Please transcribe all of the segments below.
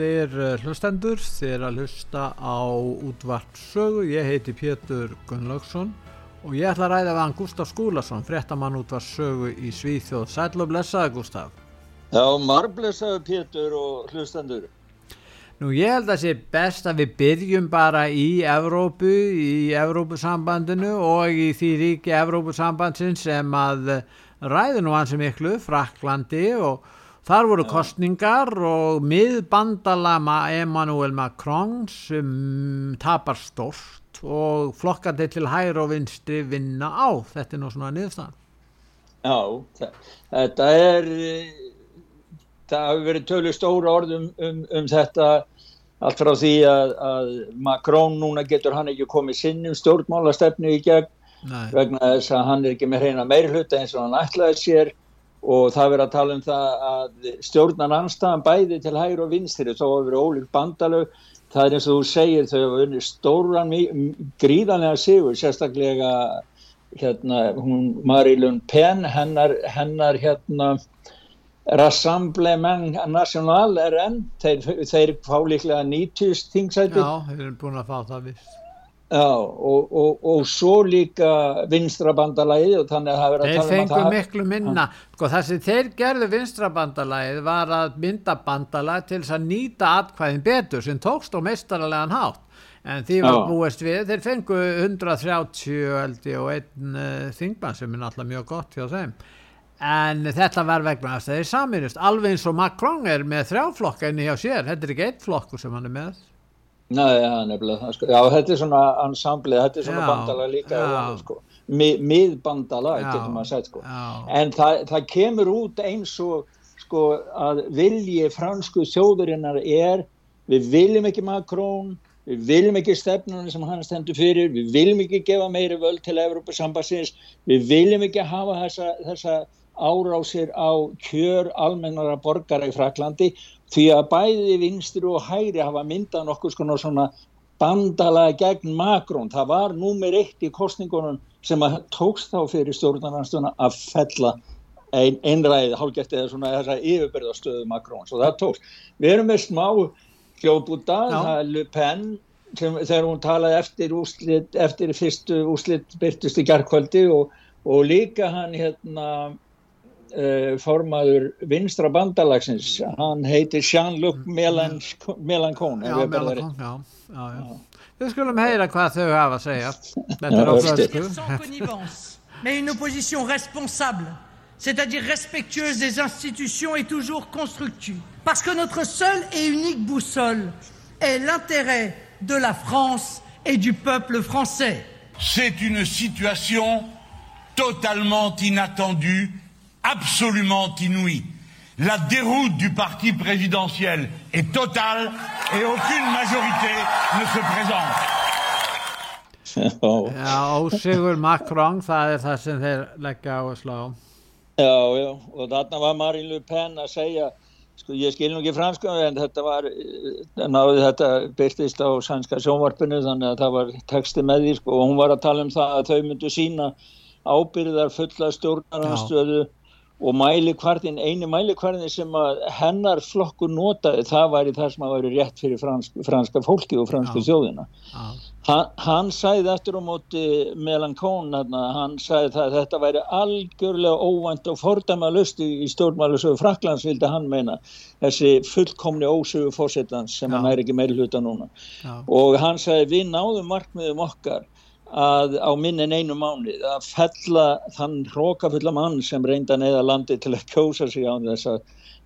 Góðir eh, hlustendur, þér að hlusta á útvarpsögu. Ég heiti Pétur Gunnlaugsson og ég ætla að ræða við hann Gustaf Skúlason, fréttamann útvarpsögu í Svíþjóð. Sæl og blessaði Gustaf. Já, margblessaði Pétur og hlustendur. Nú ég held að það sé best að við byrjum bara í Evrópu, í Evrópusambandinu og í því ríki Evrópusambandsinn sem að ræði nú hansi miklu, Fraklandi og Þar voru kostningar og miðbandalama Emmanuel Macron sem tapar stort og flokkandi til hægur og vinstri vinna á. Þetta er nú svona niðurstaðan. Já, þetta er, það hafi verið tölu stóra orðum um, um þetta allt frá því að, að Macron núna getur hann ekki komið sinnum stjórnmálastefnu í gegn Nei. vegna þess að hann er ekki með hreina meirhluta eins og hann ætlaði sér og það verið að tala um það að stjórnan anstæðan bæði til hægur og vinstri þá hafa verið ólík bandalög. Það er eins og þú segir þau hafa verið stóran gríðanlega sigur sérstaklega hérna hún Marilyn Penn hennar, hennar hérna Rassemblement National RN þeir, þeir fá líklega 90 tingsæti Já, þeir eru búin að fá það vist Já, og, og, og svo líka vinstrabandalæði og þannig að það verið að tala um að það... Þeir fengu miklu minna, sko það sem þeir gerðu vinstrabandalæði var að mynda bandalæði til þess að nýta atkvæðin betur sem tókst á meistarlegan hátt. En því var búist við, þeir fengu 130 eldi og einn uh, þingmann sem er náttúrulega mjög gott hjá þeim. En þetta var vegna þess að þeir saminust, alveg eins og Macron er með þrjáflokka inni hjá sér, þetta er ekki einn flokkur sem hann er með Nei, ja, nefnilega, sko. já, þetta er svona ensemble, þetta er svona já, bandala líka, sko. miðbandala, getur maður að segja, sko. En það, það kemur út eins og, sko, að vilji fransku þjóðurinnar er, við viljum ekki Macron, við viljum ekki stefnunum sem hann stendur fyrir, við viljum ekki gefa meiri völd til Evropasambassins, við viljum ekki hafa þessa, þessa árásir á kjör almennara borgara í Fraklandi því að bæði vinstri og hæri hafa myndað nokkuð svona bandalaði gegn Makrón. Það var númer eitt í kostningunum sem að tókst þá fyrir stjórnarnarstuna að fella ein, einræði hálfgett eða svona þessa yfirbyrðastöðu Makrón. Svo það tókst. Við erum með smá hljóðbúta, það er Le Pen sem, þegar hún talaði eftir, úslit, eftir fyrstu úslitt byrtust í gerðkvöldi og, og líka hann hérna uh, formaður vinstra bandalagsins. Hann heitir Jean-Luc Mélenchon Mélenchon, já, já, já, já. Við skulum heyra hvað þau hafa að segja. Þetta er á flösku Mais une opposition responsable c'est-à-dire respectueuse des institutions et toujours constructive. Parce que notre seule et unique boussole est l'intérêt de la France et du peuple français. C'est une situation totalement inattendue absolument inouïe. La déroute du parti présidentiel est totale et aucune majorité ne se présente. Já, ósigur Macron, það er það sem þeir leggja á að slá. Já, já, og þarna var Marine Le Pen að segja, sko ég skil nú ekki fransku en þetta var, eh, náðu þetta byrtist á sænska sjónvarpinu þannig að það var texti með því sko og hún var að tala um það að þau myndu sína ábyrðar fulla stjórnarhanstöðu og mælikvarðin, eini mælikvarðin sem hennar flokkur notaði það var í það sem að veri rétt fyrir fransk, franska fólki og fransku þjóðina hann, hann sæði eftir á móti Melankón hann sæði það að þetta væri algjörlega óvænt og fordama lusti í stjórnmálusögu Fraklands vildi hann meina þessi fullkomni ósögu fórsetans sem Já. hann er ekki meiri hluta núna Já. og hann sæði við náðum markmiðum okkar að á minnin einu mánu að fella þann hrókafulla mann sem reynda neða landi til að kjósa sig á þess að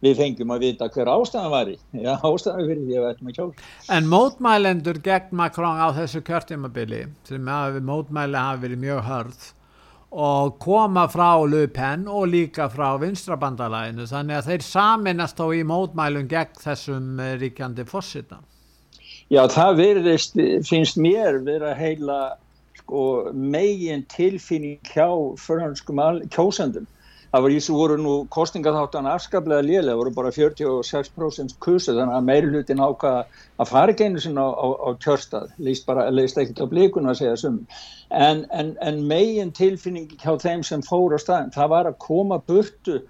við fengjum að vita hver ástæðan var í. Já ástæðan fyrir því að við ætlum að kjósa. En mótmælendur gegn Macron á þessu kjörtímabili sem að mótmæli hafi verið mjög hörð og koma frá Le Pen og líka frá vinstrabandalæðinu þannig að þeir saminast á í mótmælum gegn þessum eh, ríkjandi fósita Já það verðist, finnst mér verið að heila sko megin tilfinning hjá franskum kjósendum. Það var voru nú kostingaþáttan afskaplega liðlega, voru bara 46% kursu þannig að meiri hlutin ákvaða að fara ekki einu sinna á, á, á kjörstað, leist leist ekkert á blíkun að segja sum. En, en, en megin tilfinning hjá þeim sem fór á staðin, það var að koma burtu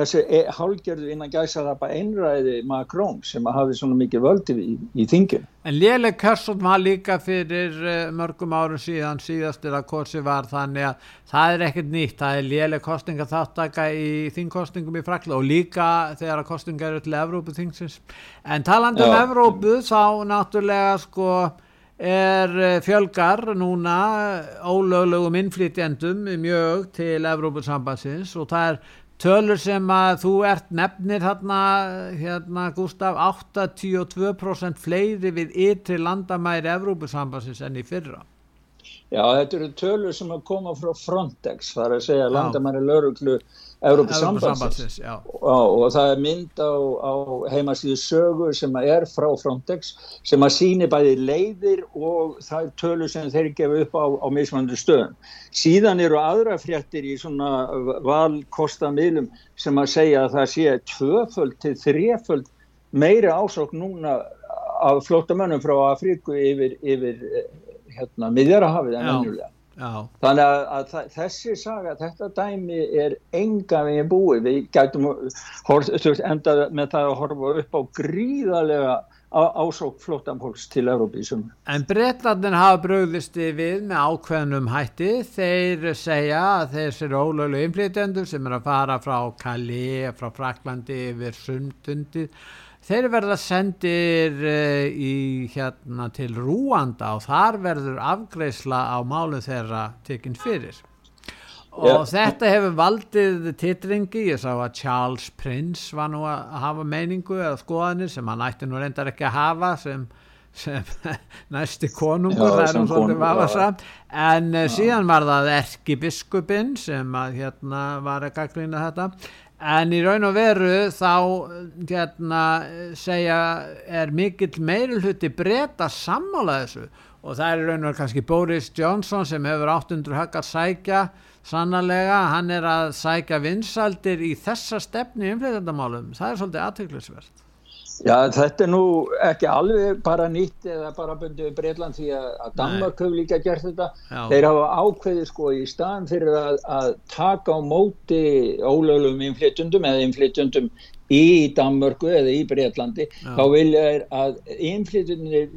þessi e, hálgjörðu innan gæsa það bara einræði Macron sem hafi svona mikið völdi í, í þingin. En Léle Körsson var líka fyrir uh, mörgum árum síðan síðastir að korsi var þannig að það er ekkert nýtt, það er Léle kostinga þáttaka í þingkostingum í Frakla og líka þegar að kostinga eru til Evrópu þingsins. En talandu um Evrópu þá náttúrulega sko er eh, fjölgar núna ólöglegum innflytjendum mjög til Evrópusambansins og það er tölur sem að þú ert nefnir hérna, hérna Gustaf 82% fleiri við ytri landamæri Evrópusambansins enn í fyrra. Já, þetta eru tölur sem að koma frá Frontex, það er að segja landamæri lauruglu Európa-sambandsins og það er mynd á, á heimasíðu sögur sem er frá Frontex sem að síni bæði leiðir og það er tölu sem þeir gefa upp á, á mismandu stöðum. Síðan eru aðra fréttir í svona valkostamilum sem að segja að það sé tvöföld til þreföld meiri ásók núna af flótamönnum frá Afríku yfir, yfir eh, hérna, miðjarahafið en ennjulega. Já. Þannig að, að þessi saga, þetta dæmi er enga veginn búið. Við gætum enda með það að horfa upp á gríðarlega ásók flottanfólks til Európísum. En Breitlandin hafa bröðist við með ákveðnum hætti. Þeir segja að þessir ólölu inflytendur sem er að fara frá Calais, frá Fraklandi yfir sundundið þeir verða sendir uh, í hérna til Rúanda og þar verður afgreysla á málu þeirra tekinn fyrir. Og yeah. þetta hefur valdið titringi, ég sá að Charles Prince var nú að hafa meiningu eða skoðanir sem hann ætti nú reyndar ekki að hafa sem, sem næsti konungur, er um svolítið vafasamt en uh, síðan var það erkibiskupin sem að hérna var að gaggrýna þetta en í raun og veru þá hérna, segja er mikill meirulhutti breyta sammála þessu. Og það er í raun og veru kannski Boris Johnson sem hefur 800 höggar sækja sannarlega, hann er að sækja vinsaldir í þessa stefni umfleytandamálum, það er svolítið aðtöklusvert Já, þetta er nú ekki alveg bara nýtt eða bara bundið Breitland því að, að Danmark hefur líka gert þetta. Já. Þeir hafa ákveðið sko í staðan fyrir að, að taka á móti ólöglum inflytjundum eða inflytjundum í Danmarku eða í Breitlandi. Já. Þá vilja þeir að inflytjundir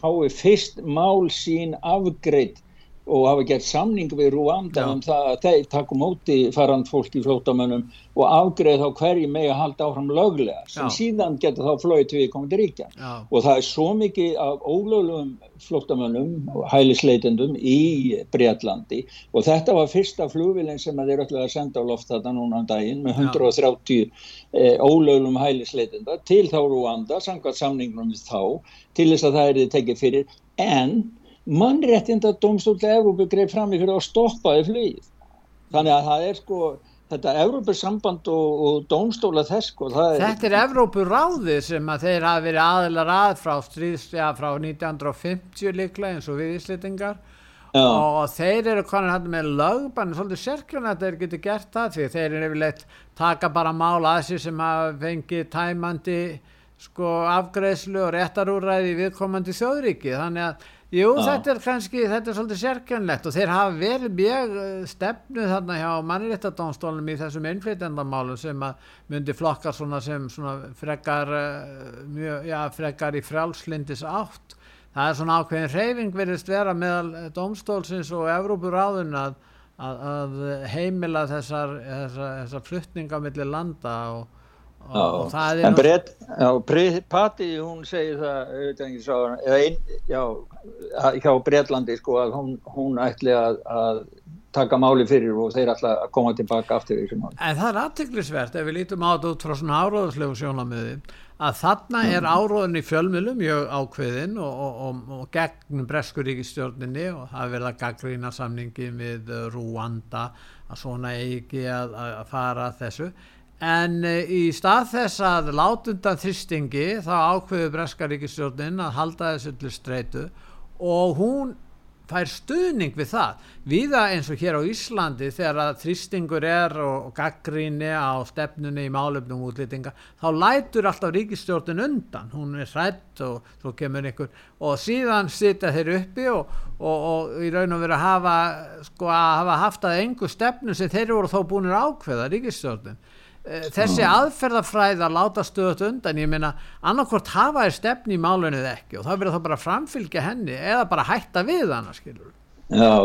fái fyrst mál sín afgreitt og hafa gert samning við Rúanda um það að þeir takku móti farand fólk í flótamönnum og afgreð þá hverji með að halda áfram löglega sem Já. síðan getur þá flóið til við komið til ríkja. Já. og það er svo mikið af ólöglegum flótamönnum og hælisleitendum í Breitlandi og þetta var fyrsta flugvilin sem þeir ætlaði að senda á loft þetta núna um daginn með 130 eh, ólöglegum hælisleitenda til þá Rúanda samkvæmt samningnum þá til þess að það er tekið fyrir. En mannréttinda domstóla Európa greið fram í fyrir að stoppaði flugið. Þannig að það er sko þetta Európa-samband og, og domstóla þess sko. Er, þetta er Európa-ráði sem að þeir hafi verið aðlar að frá stríðslega frá 1950 líklega eins og við íslitingar og þeir eru konar hægt með lögbann svolítið sérkjörn að þeir geti gert það því þeir eru yfirleitt taka bara mála að þessi sem að fengi tæmandi sko afgreðslu og réttarúræði viðkomandi þjóðríki þannig að Jú, Já. þetta er kannski, þetta er svolítið sérkjönlegt og þeir hafa verið mjög eh, stefnu þarna hjá mannréttadónstólunum í þessum innflytjandamálum sem að myndi flokkar svona sem svona frekar, eh, mjög, já, frekar í frjálslindis átt. Það er svona ákveðin reyfing verist vera meðal domstólsins og Evrópuráðun að, að, að heimila þessar, þessar, þessar fluttninga millir landa og Já, en brett, já, Patti hún segir það eða ein, já, hjá Breitlandi sko að hún, hún ætli að, að taka máli fyrir og þeir ætla að koma tilbaka aftur þessu máli. En það er aðtiklisvert ef við lítum á þetta út frá svona áróðslegu sjónamöði að þarna er mm. áróðin í fjölmjölum mjög ákveðin og, og, og, og gegnum Breskuríkistjórninni og það verða gaggrína samningi við Rúanda að svona eigi að, að fara þessu en eh, í stað þess að látundan þristingi þá ákveður Breska ríkistjórnin að halda þessu til streitu og hún fær stuðning við það. Viða eins og hér á Íslandi þegar að þristingur er og, gaggríni á stefnunni í málefnum útlýtinga þá lætur alltaf ríkistjórnin undan. Hún er hrætt og svo kemur einhver og síðan sitja þeir uppi og, og, og í raun og veru hafa sko að hafa haft að engu stefnu sem þeir voru þó búinir ákveða ríkistjórnin þessi aðferðafræð að láta stöðut undan ég meina annarkort hafa þér stefni í málunni eða ekki og það verður þá bara framfylgja henni eða bara hætta við hana skilur Já,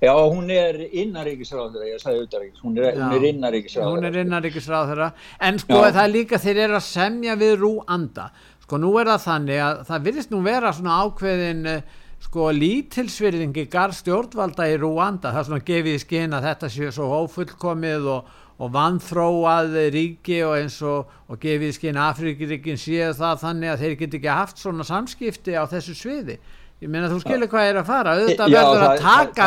já hún er innaríkisráður ég sagði auðvitað, hún er, er innaríkisráður hún er innaríkisráður en sko já. það er líka þeir eru að semja við rúanda. Sko nú er það þannig að það virðist nú vera svona ákveðin eh, sko lítilsvirðingi garð stjórnvalda í rúanda. Það er svona gefið í skinn að þetta sé svo ófullkomið og og vanþróað ríki og eins og, og gefið skinn Afrikiríkin séu það þannig að þeir get ekki haft svona samskipti á þessu sviði. Ég meina þú skilur hvað er að fara. Auðvitað verður að taka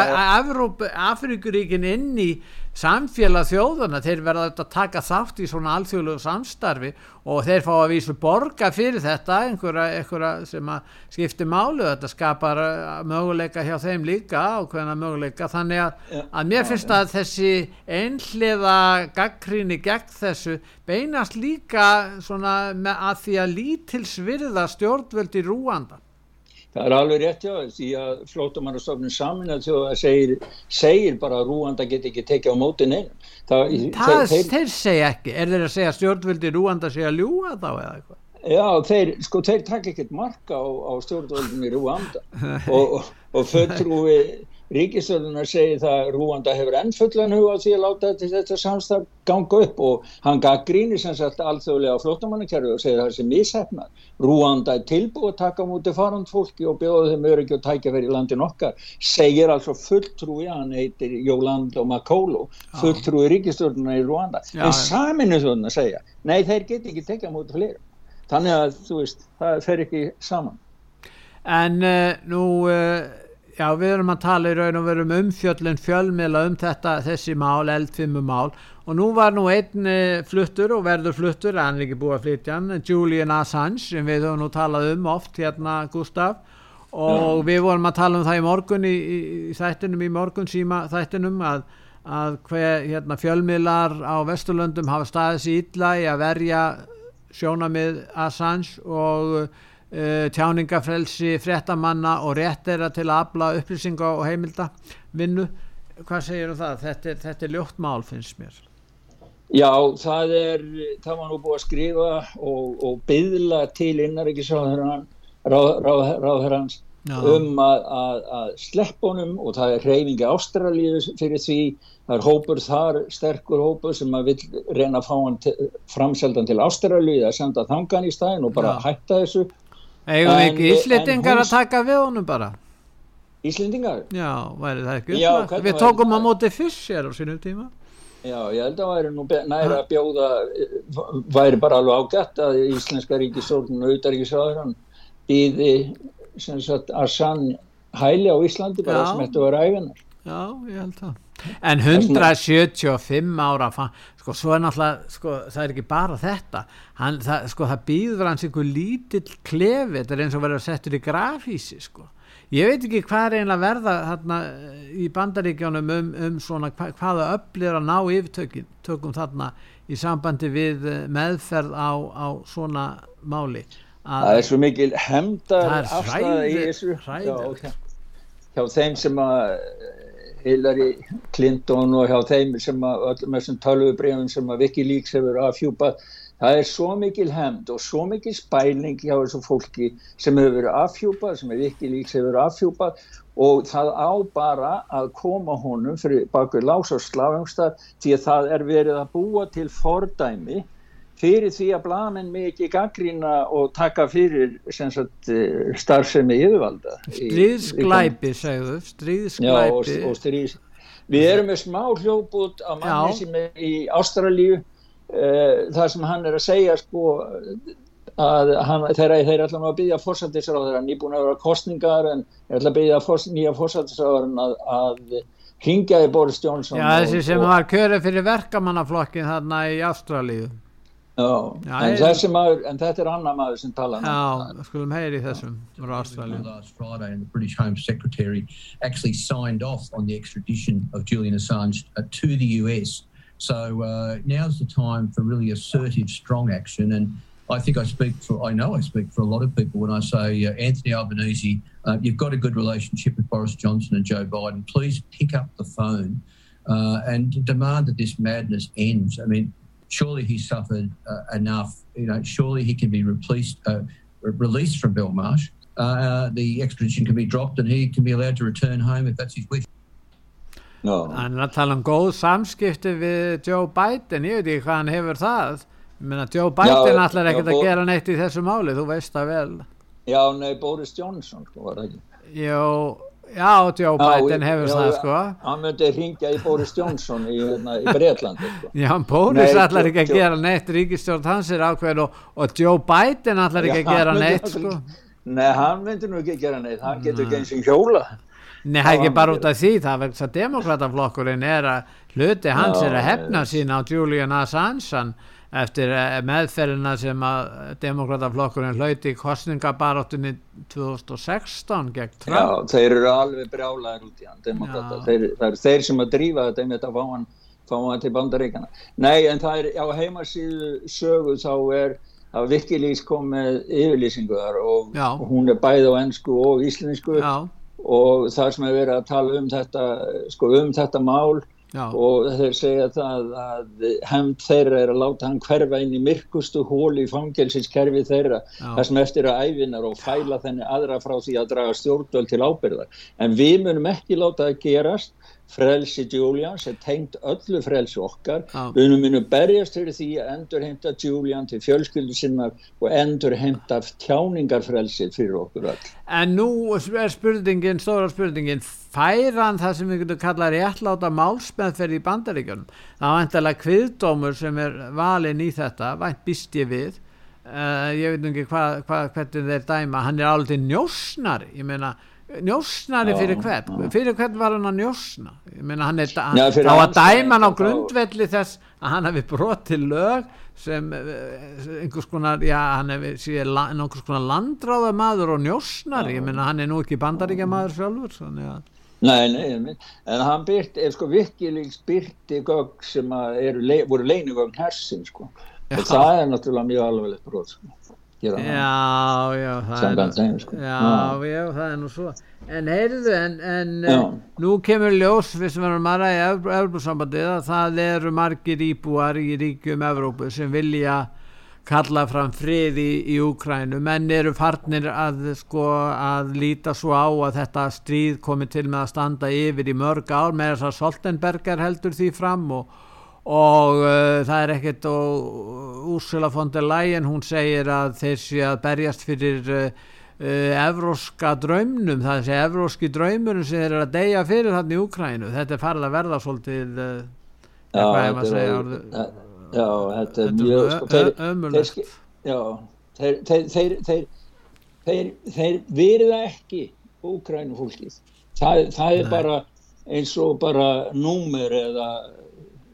Afrikuríkin inn í samfélag þjóðana, þeir verða að taka þátt í svona alþjóðlegu samstarfi og þeir fá að vísu borga fyrir þetta einhverja, einhverja sem að skipti málu, þetta skapar uh, möguleika hjá þeim líka ákveðna möguleika, þannig að, að mér finnst að þessi einhliða gaggríni gegn þessu beinast líka svona að því að lítilsvirða stjórnvöldi rúanda Það er alveg rétt já, því að flótumannastofnun samin að þjóða segir, segir bara að Rúanda get ekki tekið á mótin einn. Það, það þeir, þeir segja ekki, er þeir að segja stjórnvöldi Rúanda segja ljúa þá eða eitthvað? Já, þeir, sko, þeir takk ekkert marka á, á stjórnvöldinni Rúanda og, og, og fölltrúi Ríkistöðunar segir það Rúanda hefur ennfullan huga því að láta þetta samstag ganga upp og hann gaf gríni sem sagt alþjóðlega á flótamannakerfi og segir það sem mishefnað. Rúanda er tilbúið að taka mútið farand fólki og bjóða þeim öryggi og tækja fyrir landin okkar. Segir altså fulltrúi, hann heitir Jólando Makolo, fulltrúi Ríkistöðunar í Rúanda. Já, en saminu þjóðunar segja, nei þeir get ekki tekja mútið fleira. Þannig að þú veist, það fer ekki saman. En uh, nú... Uh Já, við erum að tala í raun og verum um fjöllin fjölmila um þetta, þessi mál, eldfimmu mál og nú var nú einn eh, fluttur og verður fluttur, hann er ekki búið að flytja hann, Julian Assange sem við höfum nú talað um oft hérna Gustaf og ja. við vorum að tala um það í morgun í, í, í þættinum, í morgun síma þættinum að, að hver hérna, fjölmilar á Vesturlöndum hafa staðið sér illa í að verja sjónamið Assange og tjáningafrelsi fréttamanna og rétt er að til að afla upplýsinga og heimilda vinnu. Hvað segir þú um það? Þetta er, þetta er ljótt mál finnst mér. Já, það er það var nú búið að skrifa og, og byðla til innaríkisráðherrans ráð, um að, að, að sleppunum og það er reyfingi ástralíu fyrir því. Það er hópur þar, sterkur hópur sem að vil reyna að fá hann framseldan til ástralíu eða senda þangan í staðin og bara Já. hætta þessu Við ekki Íslendingar að taka við honum bara? Íslendingar? Já, væri það ekki Já, Við tókum að móti fyrst á sínum tíma Já, ég held að væri nú næra að bjóða væri bara alveg ágætt að Íslenska ríkisórnun og auðaríkisráður býði að sann hæli á Íslandi bara Já. sem þetta var æfinar Já, ég held það En 175 ára sko svo er náttúrulega sko, það er ekki bara þetta. Hann, það, sko það býður hans einhver lítill klefi þetta er eins og verður að setja í grafísi sko. Ég veit ekki hvað er einlega verða þarna í bandaríkjónum um, um svona hva, hvaða öflir að ná yfirtökum þarna í sambandi við meðferð á, á svona máli. Það er svo mikil hemdar afstæða í þessu. Hjá, hjá þeim sem að Hillary Clinton og hjá þeim sem að öllum þessum tölvubreyfum sem að Wikileaks hefur afhjúpað það er svo mikil hemd og svo mikil spæling hjá þessu fólki sem hefur afhjúpað, sem er Wikileaks hefur afhjúpað og það á bara að koma honum fyrir bakur lás og slafumstað því að það er verið að búa til fordæmi fyrir því að blamin mig ekki gaggrína og taka fyrir sagt, eh, starfsemi yfirvalda stríðsklæpi segðu stríðsklæpi Já, og, og stríðs... við erum með smá hljóput á manni sem er í Ástralíu uh, þar sem hann er að segja sko að hann, þeir, þeir er alltaf að byggja fórsættisráður þeir er nýbúin að vera kostningar en er alltaf að byggja fors, nýja fórsættisráður að, að hingja í Boris Johnson Já, þessi sem og, var kjörið fyrir verkamannaflokkin þarna í Ástralíu Já, Já en, þessi maður, en þetta er annar maður sem tala um Já, skulum heyri þessum Last Friday and the British Home Secretary actually signed off on the extradition of Julian Assange uh, to the US so uh, now's the time for really assertive strong action and I think I speak for, I know I speak for a lot of people when I say, uh, Anthony Albanese, uh, you've got a good relationship with Boris Johnson and Joe Biden. Please pick up the phone uh, and demand that this madness ends. I mean, surely he suffered uh, enough. You know, surely he can be replaced, uh, released from Belmarsh. Uh, the extradition can be dropped and he can be allowed to return home if that's his wish. No. Hann er að tala um góð samskipti við Joe Biden, ég veit ekki hvað hann hefur það. Ég meina, Joe Biden já, ætlar ekkert já, að gera neitt í þessu máli, þú veist það vel. Já, nei, Boris Johnson, sko, var það ekki. Jó, Já, Joe Biden hefur já, það sko. Hann myndi ringja í Boris Johnson í, hérna, í Breitlandi sko. Já, Boris Nei, ætlar ekki að gera neitt ríkistjórn hans er ákveð og, og Joe Biden ætlar ekki að gera neitt sko. Nei, hann myndi nú ekki að gera neitt hann getur ekki eins og hjóla. Nei, það er ekki bara út af því það vegna að demokrataflokkurinn er að hluti hans já, er að hefna sín á Julian Assange eftir eh, meðferðina sem að demokrataflokkurinn hlauti í kostningabaráttunni 2016 gegn Trump. Já, þeir eru alveg brjálæðir út í hann demokrata, þeir, það eru þeir sem að drífa þetta einmitt að fá hann, fá hann til bandaríkana Nei, en það er á heimasíðu sögu þá er að Wikileaks kom með yfirlýsinguðar og, og hún er bæð á ennsku og íslensku. Já. og það sem er verið að tala um þetta sko um þetta mál Já. og þeir segja það að hefnd þeirra er að láta hann hverfa inn í myrkustu hól í fangelsiskerfi þeirra Já. þar sem eftir að æfinar og fæla þenni aðra frá því að draga stjórnvöld til ábyrðar en við munum ekki láta það gerast frelsi Julians er tengt öllu frelsi okkar. Ah. við munum berjast fyrir því að endur heimta Julian til fjölskyldu sinnar og endur heimta tjáningarfrelsi fyrir okkur öll. En nú er spurningin, stóra spurningin færan það sem við getum kallað réttláta málsmeðferð í bandaríkjunum? Það var eintalega kviðdómur sem er valin í þetta, vænt býst ég við. Uh, ég veit ekki hvað hva, hvernig þeir dæma, hann er alveg njósnari, ég meina njósnari fyrir hvern? Fyrir hvern var hann að njósna? Hann er já, þá að dæma hann á grundvelli þess að hann hefði brotið lög sem eh, einhvers konar já hann hefði síðan einhvers konar landráða maður og njósnari. Ég meina hann er nú ekki bandaríkja maður sjálfur þannig að Nei, nei, en hann byrti, sko vikilíks byrti gögg sem eru, voru leinugögn hersin sko, og það er náttúrulega mjög alveglegt brot sko já, já, það er, þeim, sko. já, já, það er nú svo. En heyrðu, en, en nú kemur ljós, við sem erum aðra í Európa-sambandið að það eru margir íbúar í ríkjum Európu sem vilja kalla fram frið í, í Úkrænu menn eru farnir að sko að líta svo á að þetta stríð komi til með að standa yfir í mörg ár. Með þess að Soltenberger heldur því fram og og uh, það er ekkert og Úrsula von der Leyen hún segir að þeir sé að berjast fyrir uh, uh, evróska draumnum, það sé evróski draumurum sem þeir eru að deyja fyrir þarna í Ukrænu þetta er farið að verða svolítið uh, já, þetta er, segja, já, þetta er mjög sko, ömulegt þeir, þeir, þeir, þeir verða ekki Ukrænu fólkið það, það er Nei. bara eins og bara númer eða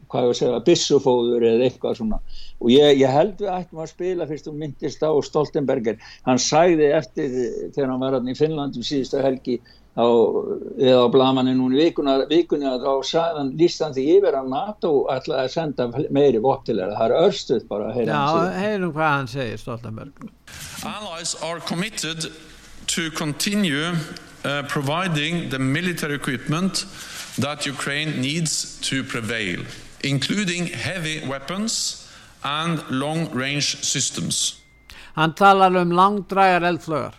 hvað ég var að segja, bissufóður eða eitthvað svona. Og ég, ég held við ættum að spila fyrst og myndist á Stoltenberger. Hann sæði eftir þegar hann var hann í Finnlandum síðustu helgi á, eða á blamaninu núni vikuna, vikuna þá sagði hann líst hann því yfir að NATO ætlaði að senda meiri vott til þeirra, það er örstuð bara Já, heyrum hvað hann segir Stoltenberger Allies are committed to continue uh, providing the military equipment that Ukraine needs to prevail, including heavy weapons and long-range systems. Hann talar um langdrægar eldflögar.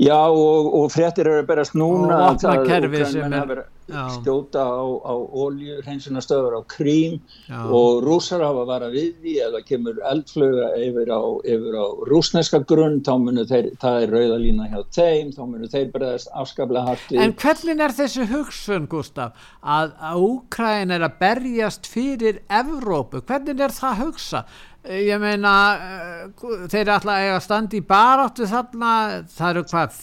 Já og, og fréttir eru að berast núna og opna kerfi sem er skjóta á, á oljurhensunastöður á Krím Já. og rúsar hafa varað við því eða kemur eldflöga yfir á, yfir á rúsneska grunn þá munur þeir, það er rauðalína hjá þeim þá munur þeir bregðast afskaplega harti En hvernig er þessi hugsun Gustaf að, að Úkræn er að berjast fyrir Evrópu, hvernig er það hugsa? Ég meina eh, þeir er alltaf að standa í baráttu þarna, það eru hvað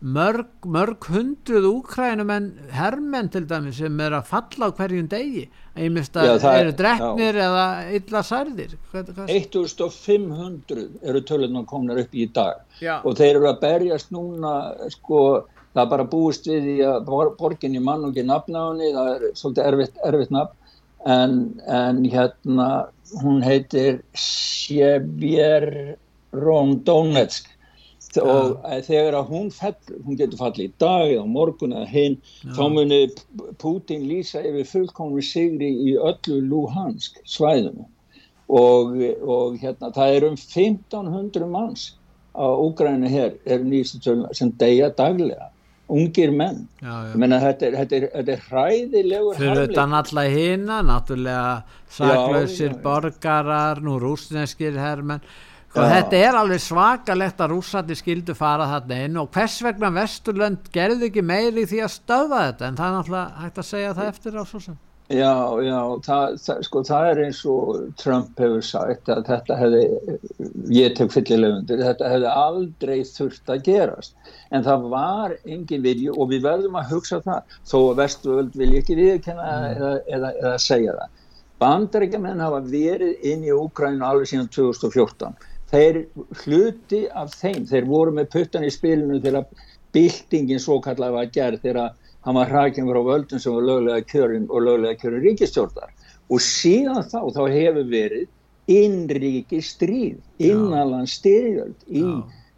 mörg, mörg hundruð úkrænum en herrmenn til dæmi sem er að falla á hverjum degi. Ég myndst að já, eru drefnir eða illa særðir. 1500 eru tölunar komnar upp í dag. Já. og þeir eru að berjast núna sko það er bara búist við í að borgin í mann og ekki nafnáni það er svolítið erfitt, erfitt nafn. En, en hérna hún heitir Sjebjer Rondonetsk. Og þegar að hún fell, hún getur fallið í dag eða morgun eða hinn þá munir Putin lýsa yfir fullkomri sigri í öllu Luhansk svæðinu. Og, og hérna það er um 1500 manns á Úgræni hér er nýstum sem deyja daglega ungir menn. Já, já. Menna, þetta, er, þetta, er, þetta er hræðilegur fyrir utan alla hýna náttúrulega saklausir borgarar nú rúsneskir herrmenn Sko, þetta er alveg svakalegt að rúsandi skildu fara þarna inn og hvers vegna Vesturlönd gerði ekki meiri því að stöða þetta? En það er náttúrulega hægt að segja það eftir á svo sem. Já, já, það, það, sko, það er eins og Trump hefur sagt að þetta hefði, ég tek fyllilegundir, þetta hefði aldrei þurft að gerast en það var engin vilju og við verðum að hugsa það þó að Vesturlönd vil ekki viðkenna mm. eða, eða, eða segja það. Bandaríkjaman hafa verið inn í Úkrænu alveg síðan 2014 þeir hluti af þeim, þeir voru með puttan í spilinu þegar bildingin svo kallega var gerð þegar hann var hrakinn frá völdun sem var löglega kjörin og löglega kjörin ríkistjórnar og síðan þá, þá hefur verið innríki stríð, innanlands styrjöld í,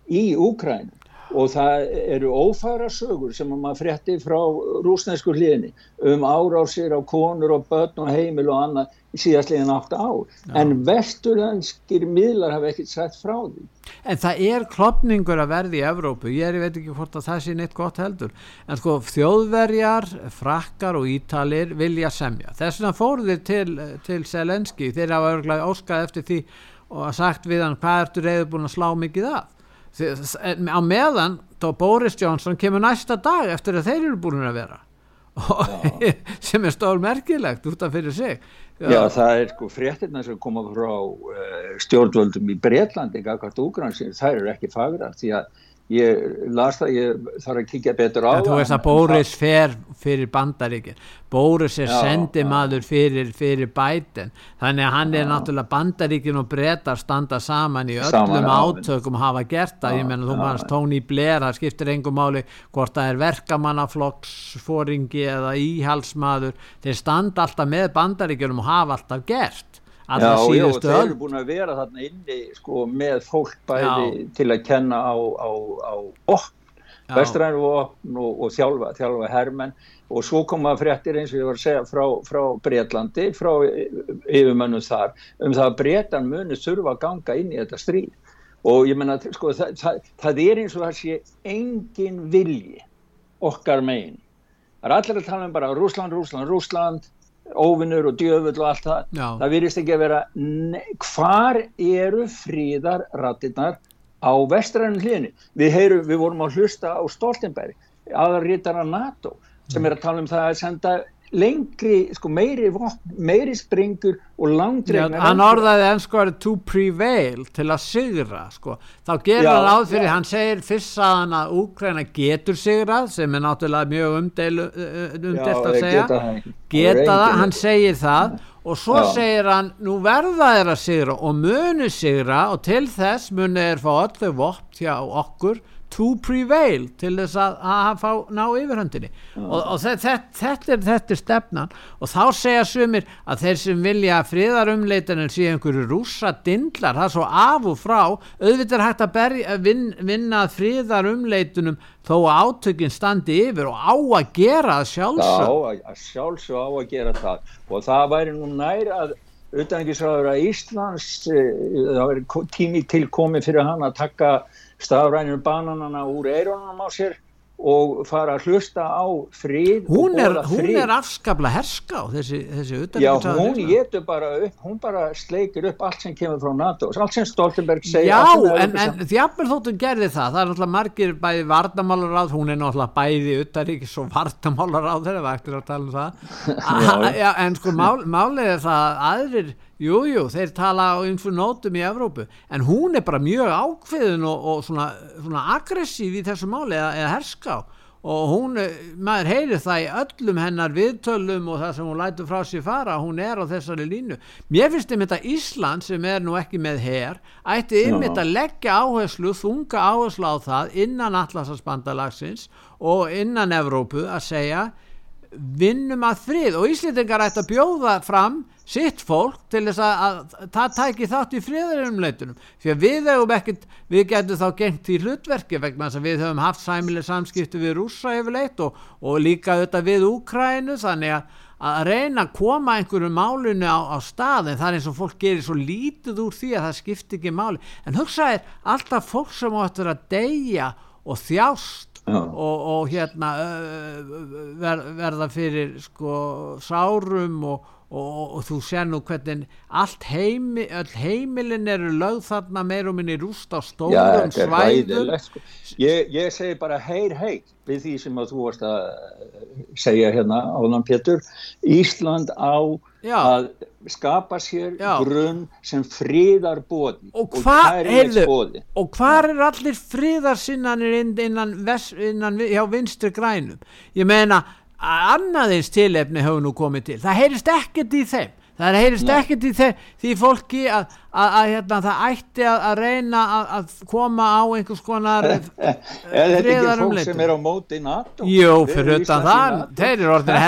í Úkrænum og það eru ófæra sögur sem maður frétti frá rúsnesku hliðinni um árásir á konur og börn og heimil og annað síðastlegin átt á Já. en vesturlandskir miðlar hafa ekkert sagt frá því. En það er klopningur að verði í Evrópu, ég er, veit ekki hvort að það sé neitt gott heldur, en sko þjóðverjar, frakkar og ítalir vilja semja, þess vegna fóruðir til, til Selenski, þeir hafa örglega óskað eftir því og sagt við hann hvað ertu reyður búin að slá mikið af á meðan þá Boris Johnson kemur næsta dag eftir að þeir eru búin að vera. Sem er stórmerkilegt út af fyrir sig. Já, Já það er sko fréttirna sem koma frá uh, stjórnvöldum í Breitlandi, það eru ekki fagra því að ég las það, ég þarf að kíkja betur á ja, þú veist að Bóris fer fyrir bandaríkir Bóris er sendimaður fyrir, fyrir bæten þannig að hann er náttúrulega bandaríkin og brettar standa saman í öllum saman, átökum hafa gert það, ég menna þú mannst Tony Blair, það skiptir engum máli hvort það er verkamannaflokksfóringi eða íhalsmaður þeir standa alltaf með bandaríkinum og hafa alltaf gert Já, já, þeir eru búin að vera þarna inni sko, með fólk bæði já. til að kenna á, á, á opn, vestrænu opn og, og þjálfa, þjálfa hermenn og svo koma fréttir eins og ég var að segja frá, frá Breitlandi, frá yfirmönnum þar, um það að Breitan muni þurfa að ganga inn í þetta stríð og ég menna, sko, það, það, það er eins og það sé engin vilji okkar megin. Það er allir að tala um bara Rúsland, Rúsland, Rúsland óvinnur og djöfull og allt það. Já. það virðist ekki að vera hvar eru fríðar rattinnar á vestrænum hlýðinu við, við vorum að hlusta á Stoltenberg aðarrítara NATO sem er að tala um það að senda lengri, sko meiri vopn, meiri springur og langdreifna hann orðaði ennskværi to prevail til að sigra sko. Þá gerir já, hann áð fyrir, já. hann segir fyrst að hann að Úkræna getur sigrað sem er náttúrulega mjög umdeilu umdelt að segja. geta, geta það, hann segir það. Og svo já. segir hann, nú verða þeir að sigra og munu sigra og til þess munu þeir fá öllu vopn hjá okkur to prevail til þess að, að fá ná yfirhöndinni. Mm. og, og þetta, þetta, er, þetta er stefnan. Og þá segja sumir að þeir sem vilja friðarumleitanir sé einhverju rúsa dindlar, það er svo af og frá. Auðvitað er hægt að berja, vin, vinna friðarumleitunum þó að átökinn standi yfir og á að gera sjálfsög Já, sjálfsög á að gera það. Og það væri nú nær að auðvitaðingisraður að Íslands eh, það væri tími til komið fyrir hann að taka stafrænir bananana úr eironum á sér og fara að hlusta á frið hún er, hún er afskabla herska á þessi, þessi já hún getur bara upp hún bara sleikir upp allt sem kemur frá NATO. Allt sem Stoltenberg segja já en, en þjáfnir þóttum gerði það. Það er náttúrulega margir bæði vardamálar á hún er náttúrulega bæði uttaríkis og vardamálar á þeirra vektur að tala um það. Já. Já, en sko mál, málið er það aðrir Jújú, jú, þeir tala á einhverjum nótum í Evrópu. En hún er bara mjög ákveðin og, og svona, svona aggressív í þessu máli eða, eða herská. Og hún, maður heyrir það í öllum hennar viðtölum og það sem hún lætur frá sér fara, hún er á þessari línu. Mér finnst um þetta Ísland sem er nú ekki með hér, ætti um þetta leggja áherslu, þunga áherslu á það innan Atlasasbandalagsins og innan Evrópu að segja vinnum að frið og Íslandingar ætti að bjóða fram sitt fólk til þess að það tæki þátt í friðarumleitunum fyrir að við hefum ekkert, við getum þá gengt í hlutverki vegna þess að við höfum haft sæmileg samskipti við rúsa yfirleitt og, og líka auðvitað við Úkrænu þannig að, að reyna að koma einhverju málunni á, á staðin það er eins og fólk gerir svo lítið úr því að það skiptir ekki máli. En hugsaðir alltaf fólk sem áttur að deyja og þjást og, og hérna ver, verða fyrir sko sárum og og, og þú sér nú hvernig allt heimi, heimilin eru lögð þarna meir og minni rúst á stórum Já, svæðum. sko. ég, ég segi bara heyr heyr við því sem að þú varst að segja hérna áðan Pétur. Ísland á Já. að skapa sér Já. grunn sem fríðar bóði og hvað er, er allir fríðarsinnanir innan, innan, hjá vinstri grænum? Ég meina annaðins tilefni hefur nú komið til. Það heyrist ekkert í þeim það heyrist Nei. ekkert í þeim því fólki að, að, að hérna, það ætti að, að reyna að koma á einhvers konar er þetta ekki fólk sem er á móti í NATO? Jú, fyrir utan það. Þeir eru orðin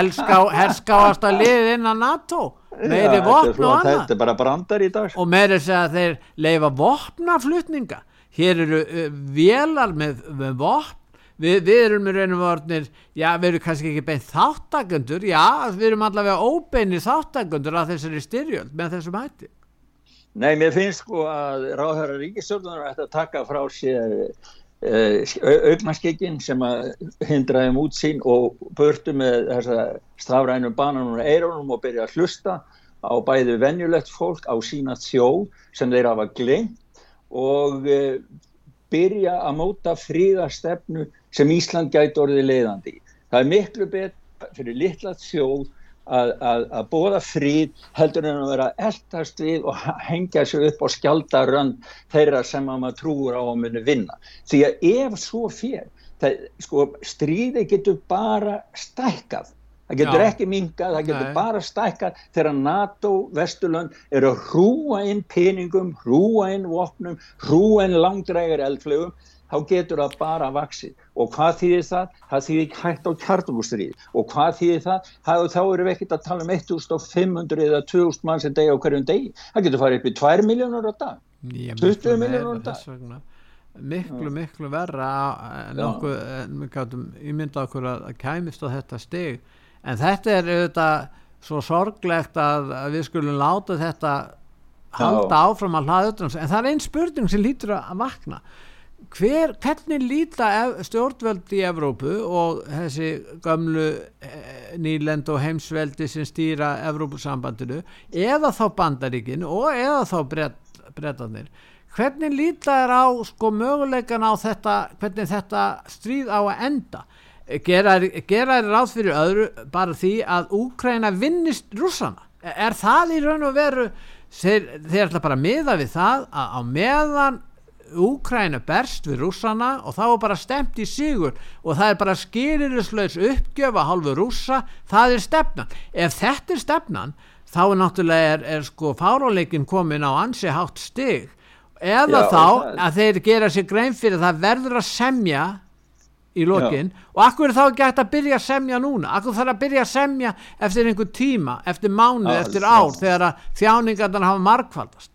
herskáast að liða inn á NATO meiri vopn og annað. Þetta er bara brandar í dag og meiri segja að þeir leifa vopnaflutninga. Hér eru uh, velar með, með vopn við, við erum í raunum vornir já, við erum kannski ekki beint þáttakundur já, við erum allavega óbeinir þáttakundur af þessari styrjöld með þessum hætti. Nei, mér finnst sko að Ráðhæra Ríkistjórnar ætti að taka frá sér uh, augnaskikkin sem að hindraði um útsýn og börtu með þessa strafrænum bananum og eironum og byrja að hlusta á bæði venjulegt fólk á sína þjó sem þeir hafa glengt og uh, byrja að móta fríðastefnu sem Ísland gæti orðið leiðandi. Það er miklu betur fyrir litla þjóð að, að, að bóða fríð heldur en að vera eldast við og hengja sig upp á skjaldarönd þeirra sem að maður trúur á að muni vinna. Því að ef svo fér, það, sko, stríði getur bara stækkað það getur Já. ekki minkað, það getur Nei. bara stækkað þegar NATO, Vesturlund eru að hrúa inn peningum hrúa inn vopnum, hrúa inn langdrægar eldflögum þá getur það bara vaksið og hvað þýðir það? Það þýðir hægt á kjartugustríð og hvað þýðir það? það þá eru við ekkert að tala um 1500 eða 2000 mann sem degi á hverjum degi. Það getur farið upp í 2 miljónur á dag. 20 miljónur á dag. miklu miklu verra en okkur, við gætum ímynda okkur að, að kæmist á þetta steg en þetta er auðvitað svo sorglegt að, við skulum láta þetta halda áfram að hlaða öllum en það er einn spurning sem lítur að vakna Hver, hvernig líta stjórnvöld í Evrópu og þessi gamlu eh, nýlend og heimsveldi sem stýra Evrópusambandinu eða þá bandaríkin og eða þá brettanir hvernig líta er á sko möguleikan á þetta hvernig þetta stríð á að enda? Gera þér ráð fyrir öðru bara því að Úkræna vinnist rússana? Er það í raun og veru þeir, þeir ætla bara að miða við það að á meðan Úkræna berst við rússana og þá er bara stemt í sigur og það er bara skýririslaus uppgjöf að hálfu rússa, það er stefnan. Ef þetta er stefnan þá er náttúrulega er, er sko fáráleikin komin á ansi hátt stig. Eða Já, þá að þeir gera sér grein fyrir það verður að semja í lokin. Já. og akkur er þá ekki hægt að byrja að semja núna? Akkur þarf að byrja að semja eftir einhver tíma eftir mánu, Já, eftir ár þegar þjáningarnar hafa markvaldast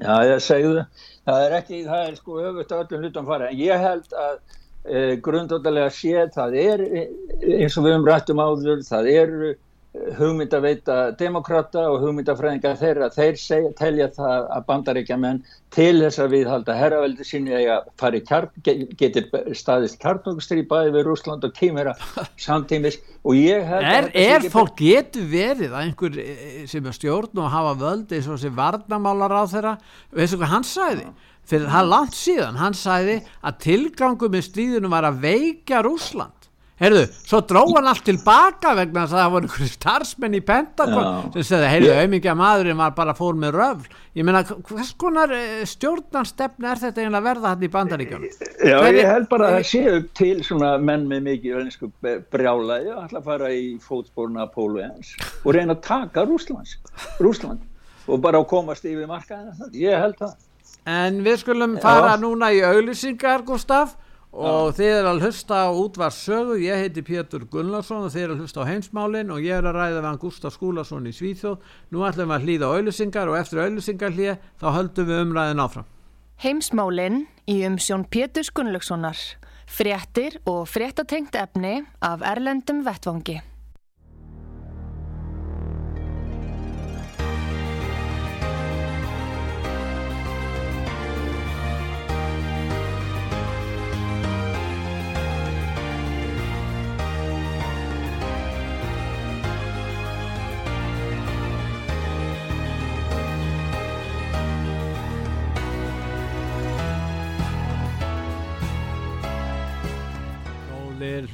Já, ég segðu það er ekki, það er sko öfut öllum hlutum fara, en ég held að e, grundóttalega sé það er eins og við um rættum áður það eru hugmynd að veita demokrata og hugmyndafræðinga þeirra, þeir segja, telja það að bandaríkja menn til þess að við halda herraveldi sinni að fari kjarn, getur staðist kjarnokstri bæði við Rúsland og Kímera samtímis og ég held Er, er fólk getur verið að einhver eh, sem er stjórn og hafa völd eins og sem varnamálar á þeirra, veistu hvað hann sæði? Fyrir það langt síðan, hann sæði að tilgangu með stríðunum var að veika Rúsland heyrðu, svo dróð hann allt tilbaka vegna þess að það voru einhverju starfsmenn í Pentagon sem segði, heyrðu, auðvitað maðurinn var bara fór með röfl. Ég meina, hvers konar eh, stjórnarstefni er þetta eiginlega verða hann í bandaríkjónu? Já, Hver ég held bara að það séu til svona menn með mikið önsku brjálaði að ætla að fara í fótspórna Pólu eins og reyna að taka Rúslands, Rúsland og bara að komast yfir markaðina, ég held það. En við skulum fara Já. núna í auðlýsingar, Gustaf og ja. þið er að hlusta á útvarsögu ég heiti Pétur Gullarsson og þið er að hlusta á heimsmálin og ég er að ræða við hann Gustaf Skúlason í Svíþjóð. Nú ætlum við að hlýða auðlusingar og eftir auðlusingar hlýja þá höldum við umræðin áfram. Heimsmálin í umsjón Pétur Gullarssonar fréttir og fréttatengt efni af Erlendum Vettvangi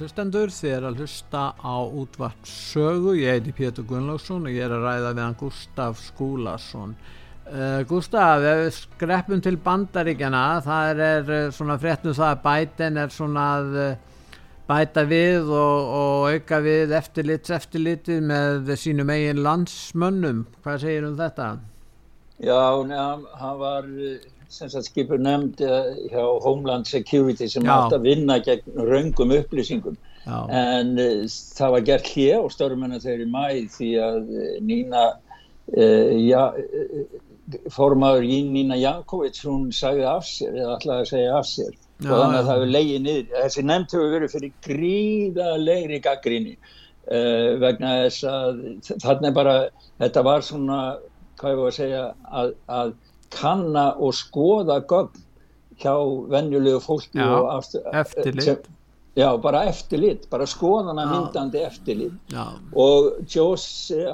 hlustendur þið er að hlusta á útvart sögu, ég heiti Pétur Gunnlaugsson og ég er að ræða við hann Gustaf Skúlason. Uh, Gustaf, ef við skreppum til bandaríkjana það er uh, svona fréttum það að bæten er svona að uh, bæta við og, og auka við eftirlits eftirlitið með sínum eigin landsmönnum. Hvað segir um þetta? Já, neðan, hann var sem sagt skipur nefnd eh, hjá Homeland Security sem átt að vinna gegn raungum upplýsingum. Já. en uh, það var gert hér og störmennar þegar í mæ því að uh, Nína uh, ja, formadur Nína Jankovic hún sagði af sér eða ætlaði að segja af sér. Já, og þannig að það hefur leiðið niður. Þessi nefnd hefur verið fyrir gríðalegri gaggrinni vegna þess að þannig bara þetta var svona hvað ég var að segja að, að kanna og skoða gögn hjá vennjulegu fólki já, aftur, eftirlit. já, bara eftirlit, bara skoðana já. myndandi eftirlit. Og Joe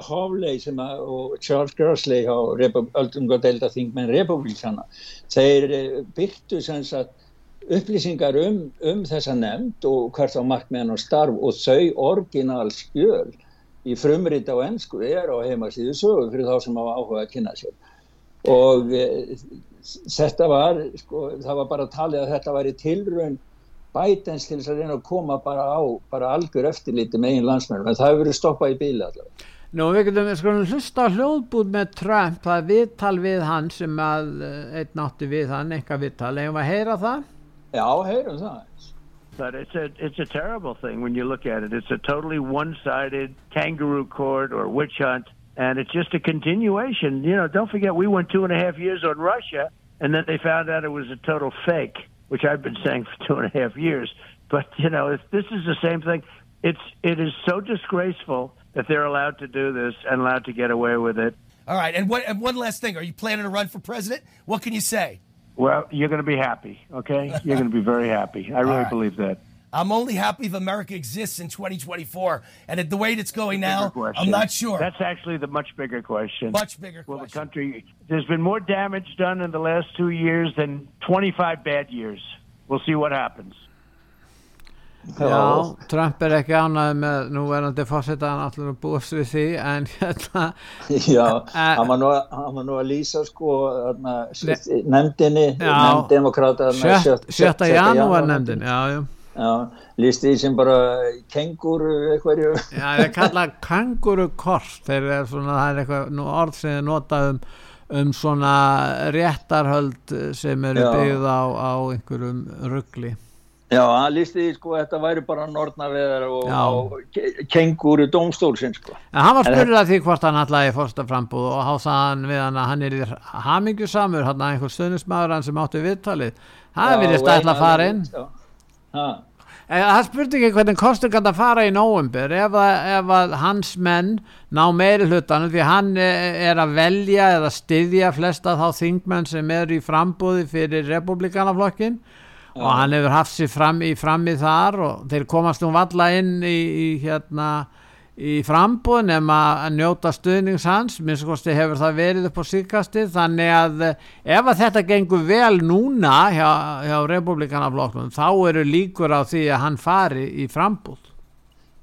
Hawley að, og Charles Grassley á öllumgóðdelda þingmenn republikana þeir eh, byrtu sem sagt upplýsingar um, um þessa nefnd og hvert á markmenn og starf og þau orginal skjöl í frumrita og ennsku er á heimasíðu sögu fyrir þá sem hafa áhuga að kynna sér og e, þetta var sko, það var bara að tala að þetta væri tilraun bætens til þess að reyna að koma bara á bara algjör eftirliti með einn landsmennum en það hefur verið stoppað í bíli allavega Nú við getum sko hlusta hljóðbúð með Trump, það er viðtal við hann sem að eh, einn nátti við hann, eitthvað viðtal, hefur maður að heyra það? Já, heyrum það But it's a it's a terrible thing when you look at it. It's a totally one-sided kangaroo court or witch hunt and it's just a continuation. You know, don't forget we went two and a half years on Russia, and then they found out it was a total fake, which I've been saying for two and a half years. But you know, if this is the same thing, it's it is so disgraceful that they're allowed to do this and allowed to get away with it. All right, and what? And one last thing: Are you planning to run for president? What can you say? Well, you're going to be happy. Okay, you're going to be very happy. I really right. believe that. I'm only happy if America exists in 2024. And at the way it's going now, I'm not sure. That's actually the much bigger question. Much bigger Will question. the country, there's been more damage done in the last two years than 25 bad years. We'll see what happens. Já, Trump er ekki ánæðið með núverandi fórseta hann allir að búast við því en hérna Já, hann var nú, nú að lýsa sko nefndinni nefndemokráta sjötta janúar nefndin já, já lísti því sem bara kenguru eitthvað Já, það er kallað kengurukort þegar það er eitthvað orð sem er notað um um svona réttarhöld sem eru byggð á, á einhverjum ruggli Já, hann lísti sko þetta væri bara nortnaveðar og, og kenguru dómstólsinn sko. En hann var spurður að því hvort hann alltaf er fórsta frambúð og hásaði hann við hann að hann er í hamingjusamur, hann er einhver stöðnismæður hann sem áttu viðtalið. Það stæðla að fara inn. Það spurði ekki hvernig kostur kann að fara í nóumbur ef, ef að hans menn ná meiri hlutan því hann er að velja eða styðja flesta þá þingmenn sem er í frambúði fyrir republikanaflokkin og hann hefur haft sér fram í frammi þar og þeir komast nú valla inn í, í hérna í frambúð nema að njóta stuðnings hans, minnst kosti hefur það verið upp á síkastið, þannig að ef að þetta gengur vel núna hjá, hjá republikanafloknum þá eru líkur á því að hann fari í frambúð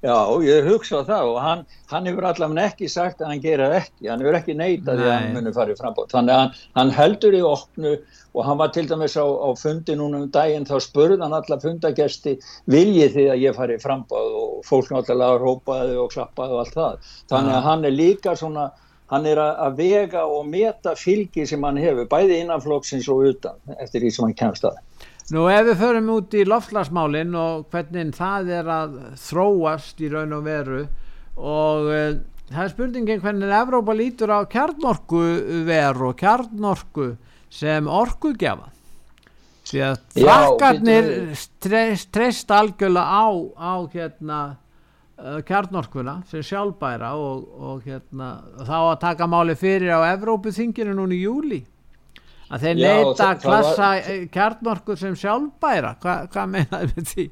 Já, ég hugsa það og hann, hann hefur allavega ekki sagt að hann gera ekki, hann hefur ekki neitað því að hann muni farið frambóð. Þannig að hann, hann heldur í opnu og hann var til dæmis á, á fundi núna um daginn, þá spurði hann alla fundagesti viljið því að ég farið frambóð og fólk náttúrulega rópaði og klappaði og allt það. Þannig að hann er líka svona, hann er að vega og meta fylgi sem hann hefur, bæði innanflokksins og utan eftir því sem hann kemst að. Nú ef við förum út í loftlagsmálinn og hvernig það er að þróast í raun og veru og uh, það er spurningin hvernig Evrópa lítur á kjarnorku veru og kjarnorku sem orkugjafa. Því að frakkarnir streyst algjörlega á, á hérna, uh, kjarnorkuna sem sjálfbæra og, og hérna, þá að taka máli fyrir á Evrópu þinginu núna í júli að þeir leita að klassa var... Eh, kjarnorku sem sjálfbæra. Hvað hva meinaði með því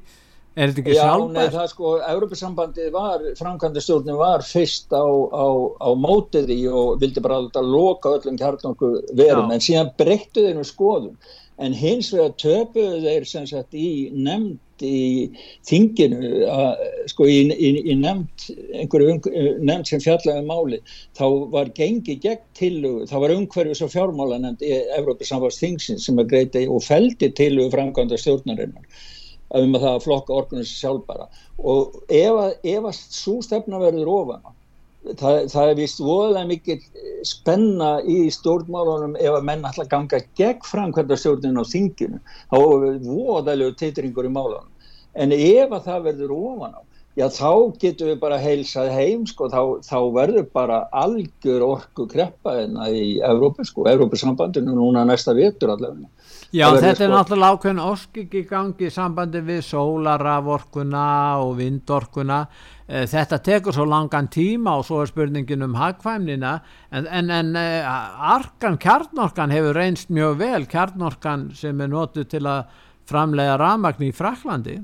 er þetta ekki Já, sjálfbæra? Já, það sko, Európa-sambandið var framkvæmdastjórnum var fyrst á, á, á mótiði og vildi bara alltaf loka öllum kjarnorku verum, Já. en síðan breyttu þeir um skoðum, en hins vegar töpuðu þeir sem sagt í nefnd í þinginu að, sko í, í, í nefnd einhverju nefnd sem fjallaði um máli þá var gengi gegn tillugu þá var umhverjus og fjármála nefnd í Evrópa samfast þingsins sem að greiti og feldi tillugu framkvæmda stjórnarinnar um að það flokka orkunins sjálfbara og ef að, ef að svo stefna verður ofan Það, það er vist voðalega mikið spenna í stjórnmálunum ef að menn alltaf ganga gegn framkvæmda stjórninu á þinginu þá er voðalegu teitringur í málunum en ef að það verður ofan á já þá getur við bara heilsað heim sko, þá, þá verður bara algjör orku kreppa enna hérna í Evrópu sko, Evrópusambandinu núna næsta vitur allavega. Já þetta sko, er náttúrulega ákveðin orskik í gangi í sambandi við sólaraforkuna og vindorkuna. Eh, þetta tekur svo langan tíma og svo er spurningin um hagkvæmnina en, en, en eh, arkan kjarnorkan hefur reynst mjög vel kjarnorkan sem er nótu til að framlega ramagn í Fraklandi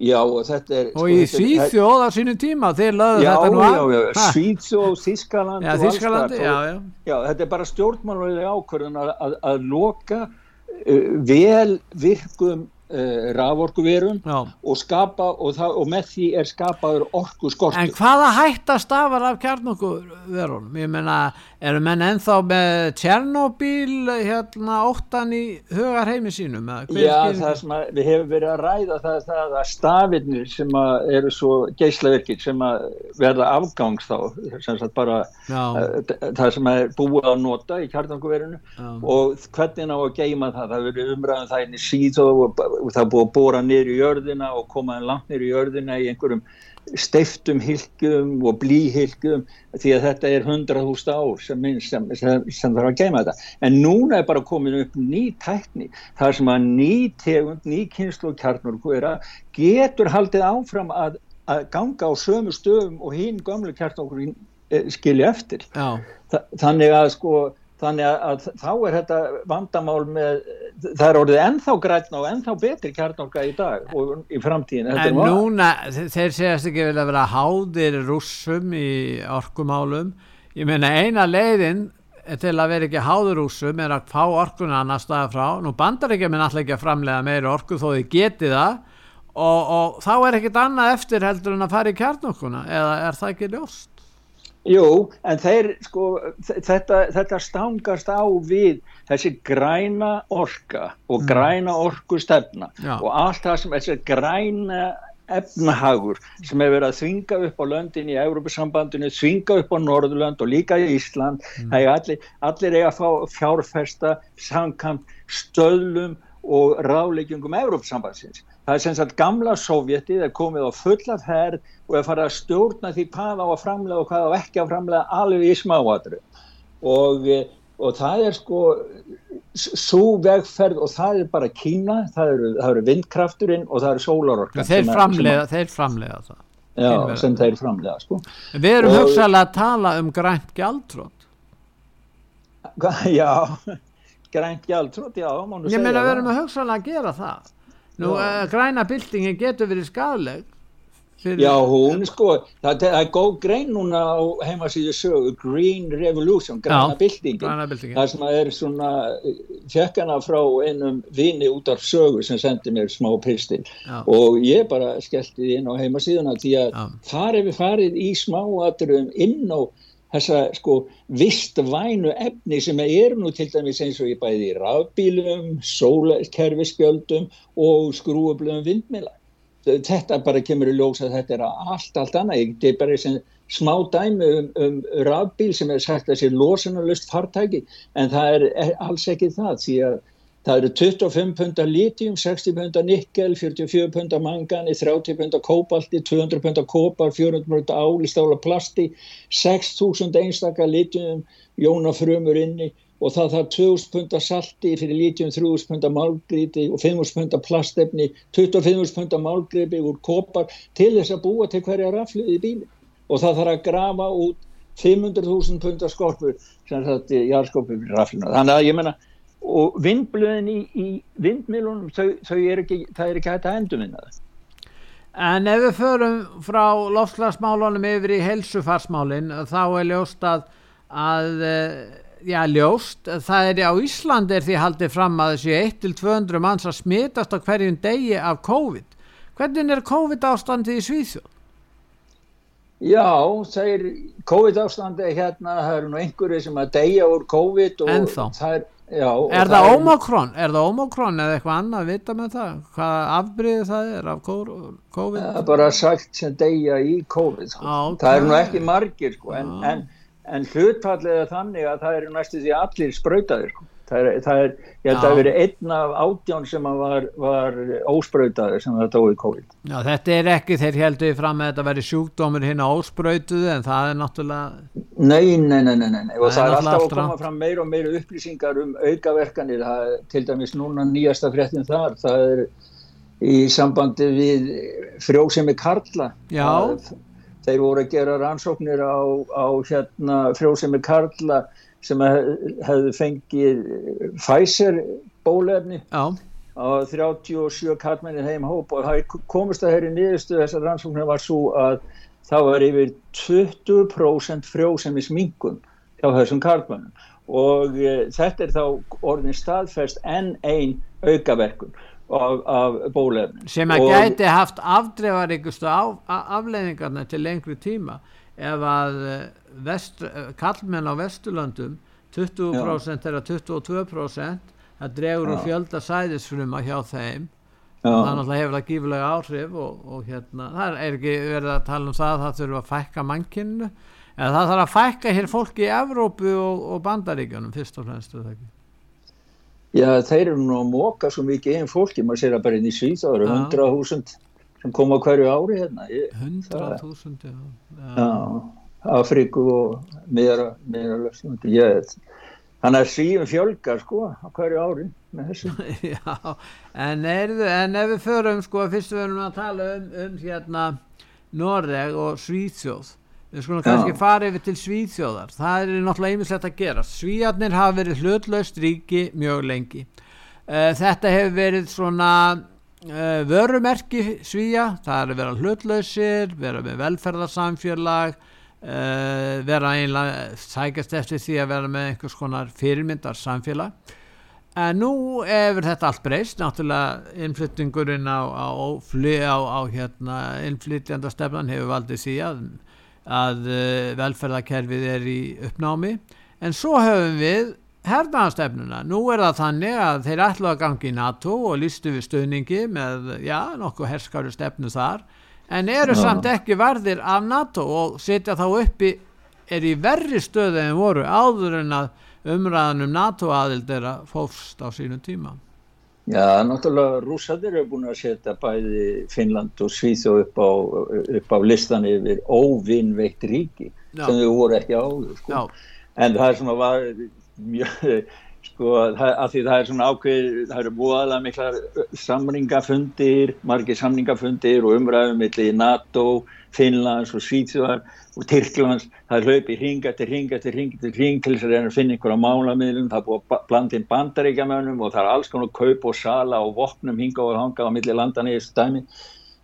Já, og þetta er... Og sko, í Svíþjóð á sínum tíma, þeir laðu þetta nú að... Já, já, Svíþjóð, Þískaland og alls það. Já, já. Já, þetta er bara stjórnmálulega ákvörðun að, að, að loka vel virkum uh, raforkuverum og skapa og, það, og með því er skapaður orku skortur. En hvaða hættast afar af kjarnorkuverunum? Ég menna, eru menn enþá með Tjernobyl hérna óttan í hugar heimi sínum? Já, það sem við hefum verið að ræða það, það að stafinnir sem að eru svo geyslaverkir sem að verða afgangs þá, sem bara uh, það sem er búið að nota í kjarnorkuverunu og hvernig á að geima það, það verið umræðan það inn í síð og það er búið að bóra niður í jörðina og komaði langt niður í jörðina í einhverjum steiftum hilgjum og blíhilgjum því að þetta er 100.000 ár sem, sem, sem, sem þarf að geima þetta. En núna er bara komin upp ný tækni þar sem að ný tegund, ný kynslu og kjarnur getur haldið áfram að, að ganga á sömu stöðum og hinn gamlu kjarnur eh, skilja eftir. Þa, þannig að sko þannig að, þá er þetta vandamál með, það er orðið ennþá grætna og ennþá betri kjarnorka í dag og í framtíðin En núna, þeir segjast ekki vel að vera háðir rússum í orkumálum. Ég meina eina leiðin til að vera ekki háður rússum er að fá orkuna annar staða frá. Nú bandar ekki að minn alltaf ekki að framlega meira orku þó þið geti það. Og, og þá er ekkit annað eftir heldur en að fara í kjarnorkuna. Eða er það ekki ljóst? Jú, en þeir, sko, þetta, þetta stangast á við þessi græna orka og mm. græna orku stefna Já. og allt það sem þessi græna efnahagur sem hefur verið að þvinga upp á löndin í Európa-sambandinu, þvinga upp á Norðurlönd og líka í Ísland mm. allir, allir eiga að fá fjárfesta samkant stöðlum og rálegjungum Európa-sambandsins það er sem sagt gamla sovjetið er komið á fullaf herr og er farið að stjórna því hvað á að framlega og hvað á ekki að framlega alveg í smáatru og, og það er sko svo vegferð og það er bara Kína, það eru, það eru vindkrafturinn og það eru sólarorkan þeir framlega, þeir framlega það. Já, sem þeir framlega sko. við erum og, hugsaðlega að tala um grænt gjaldrótt já grænt gjaldrótt, já ég meina við erum hugsaðlega að gera það nú uh, græna bildingin getur verið skadleg Fyrir... Já, hún sko, það, það er góð grein núna á heimasíðu sögu, Green Revolution, græna bildingin, það sem er svona, fekk hana frá einum vini út af sögu sem sendi mér smá pistil Já. og ég bara skellti inn á heimasíðuna því að Já. þar hefur farið í smáaturum inn á þessa sko vistvænu efni sem er nú til dæmis eins og ég bæði í rafbílum, sólkerfispjöldum og skrúablöðum vindmila þetta bara kemur í ljós að þetta er allt, allt annað, þetta er bara sem smá dæmi um, um rafbíl sem er sagt að sé losunarlust fartæki en það er alls ekki það því að það eru 25 pundar litium, 60 pundar nikkel 44 pundar mangani, 30 pundar kóbalti, 200 pundar kópar 400 pundar áli, stála plasti 6000 einstakar litium jónafrömur inni og það þarf 2000 pundar salti fyrir lítjum 3000 pundar málgríti og 500 pundar plastefni 25 pundar málgripi úr kopar til þess að búa til hverja raflið í bíli og það þarf að grafa út 500.000 pundar skorpur sem þetta er jarðskorpur fyrir raflina þannig að ég menna og vindblöðin í, í vindmilunum þau, þau ekki, það er ekki hægt að endurvinna það En ef við förum frá lofslagsmálunum yfir í helsufarsmálin þá er ljóst að að já, ljóst, það er á Íslandi er því haldið fram að þessi 1-200 manns að smitast á hverjum degi af COVID. Hvernig er COVID ástandi í Svíþjóð? Já, það er COVID ástandi hérna, það eru nú einhverju sem að deyja úr COVID og Ennþá. það er Já, er það Omikron? Er það Omikron eða eitthvað annað að vita með það? Hvað afbríðið það er af COVID? Það er bara sagt sem deyja í COVID. Sko. Okay. Það er nú ekki margir sko, en, en en hlutfallið er þannig að það eru næstu því allir spröytaðir sko. Það er, það er, ég held að það veri einn af átján sem var, var óspröytaðir sem það tóði COVID. Já, þetta er ekki þeir heldur fram að þetta veri sjúkdómur hinn á óspröytuðu en það er náttúrulega Nei, nei, nei, nei, nei. og það, það er alltaf að koma fram meir og meir upplýsingar um aukaverkanir. Það, til dæmis núna nýjasta fréttin þar. Það er í sambandi við frjósemi Karla. Já. Það, þeir voru að gera rannsóknir á, á hérna, frjósemi Karla sem hefðu fengið Pfizer bólefni á 37 karlmenni heim hóp og það komist að þeirri nýðustu þessar rannsóknir var svo að það var yfir 20% frjósemi smingun hjá þessum karlmennum og e, þetta er þá orðin staðferst en einn aukaverkun af, af bólefnin sem að og, gæti haft afdreifaríkustu af, afleiðingarna til lengri tíma ef að eh, vest, eh, kallmenn á Vesturlandum 20% er að 22% það dregur úr fjölda sæðisfruma hjá þeim Já. það náttúrulega hefur það gífulega áhrif og, og hérna, það er ekki verið að tala um það að það þurfa að fækka mannkynnu en það þarf að fækka hér fólki í Evrópu og, og Bandaríkjunum fyrst og fremst, það ekki? Já, þeir eru nú að móka svo mikið einn fólki, maður sér að bara inn í Svíð það eru 100.000 sem koma hverju ári hérna. 100.000, já. Já, Afríku og meira, meira löfstum. Þannig að Svíðum fjölgar sko hverju ári með þessu. já, en, er, en ef við förum sko, fyrst við erum að tala um, um hérna Noreg og Svíðsjóð við skulum kannski fara yfir til Svíðþjóðar það er náttúrulega einmislegt að gera Svíðarnir hafa verið hlutlaust ríki mjög lengi uh, þetta hefur verið svona uh, vörumerki Svíja það er að vera hlutlausir vera með velferðarsamfélag uh, vera einlega sækast eftir því að vera með einhvers konar fyrirmyndar samfélag en nú hefur þetta allt breyst náttúrulega innflyttingurinn á, á, á, á hérna, innflytjandastefnan hefur valdið síðan að uh, velferðarkerfið er í uppnámi. En svo höfum við hernaðastefnuna. Nú er það þannig að þeir ætlu að gangi í NATO og lístu við stöðningi með, já, nokkuð herskaru stefnu þar, en eru já. samt ekki verðir af NATO og setja þá uppi, er í verri stöðu en voru áður en að umræðan um NATO aðild er að fófst á sínu tíma. Já, náttúrulega rúsadir eru búin að setja bæði Finnland og Svíþjóð upp á, upp á listan yfir óvinnveitt ríki Já. sem þau voru ekki áður, sko. En það er svona var mjög, sko, að því það er svona ákveð, það eru búaðlega mikla samningafundir, margir samningafundir og umræðum millir NATO, Finnlands og Svíþjóðar og Tyrklands, það hlaupið hring eftir hring eftir hring eftir hring til þess að reyna að finna einhverja málamiðlum, það búið inn bandaríkjamönnum og það er alls konar kaup og sala og vopnum hinga og hanga á millir landan í þessu dæmi,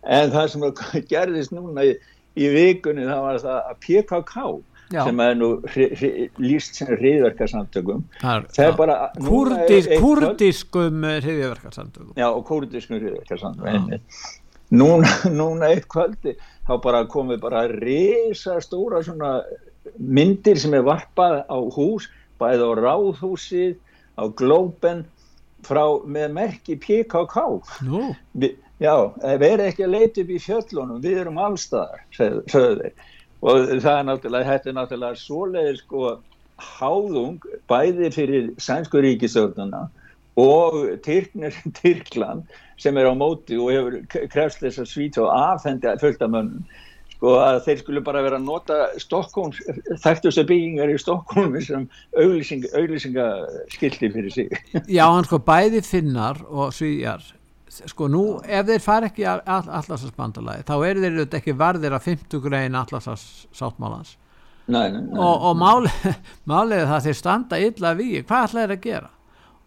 en það sem gerðist núna í, í vikunni það var það að PKK Já. sem er nú líst sem hriðverkarsamtökum það er bara Kurdis, kurdiskum hriðverkarsamtökum já og kurdiskum hriðverkarsamtökum núna, núna eitt kvöldi þá bara komið bara resa stóra svona myndir sem er varpað á hús bæðið á ráðhúsið á glóben frá með merki PKK. Vi, já, við erum ekki að leita upp í fjöllunum við erum allstaðar sögðu þeir og það er náttúrulega, þetta er náttúrulega svoleiðir sko háðung bæði fyrir sænsku ríkisögnuna og Tyrknir Tyrkland sem er á móti og hefur krefst þess að svíta og afhendi fulltamönnum sko að þeir skulle bara vera að nota Stokkón, þekktustu byggingar í Stokkólmi sem auðlýsingaskildi fyrir sig. Já, hann sko bæði finnar og svíjar sko nú ef þeir fara ekki allarsasbandalagi þá eru þeir auðvitað ekki varðir að 50 grein allarsassáttmálans og, og málið máli það þeir standa illa við hvað ætlaði þeir að gera?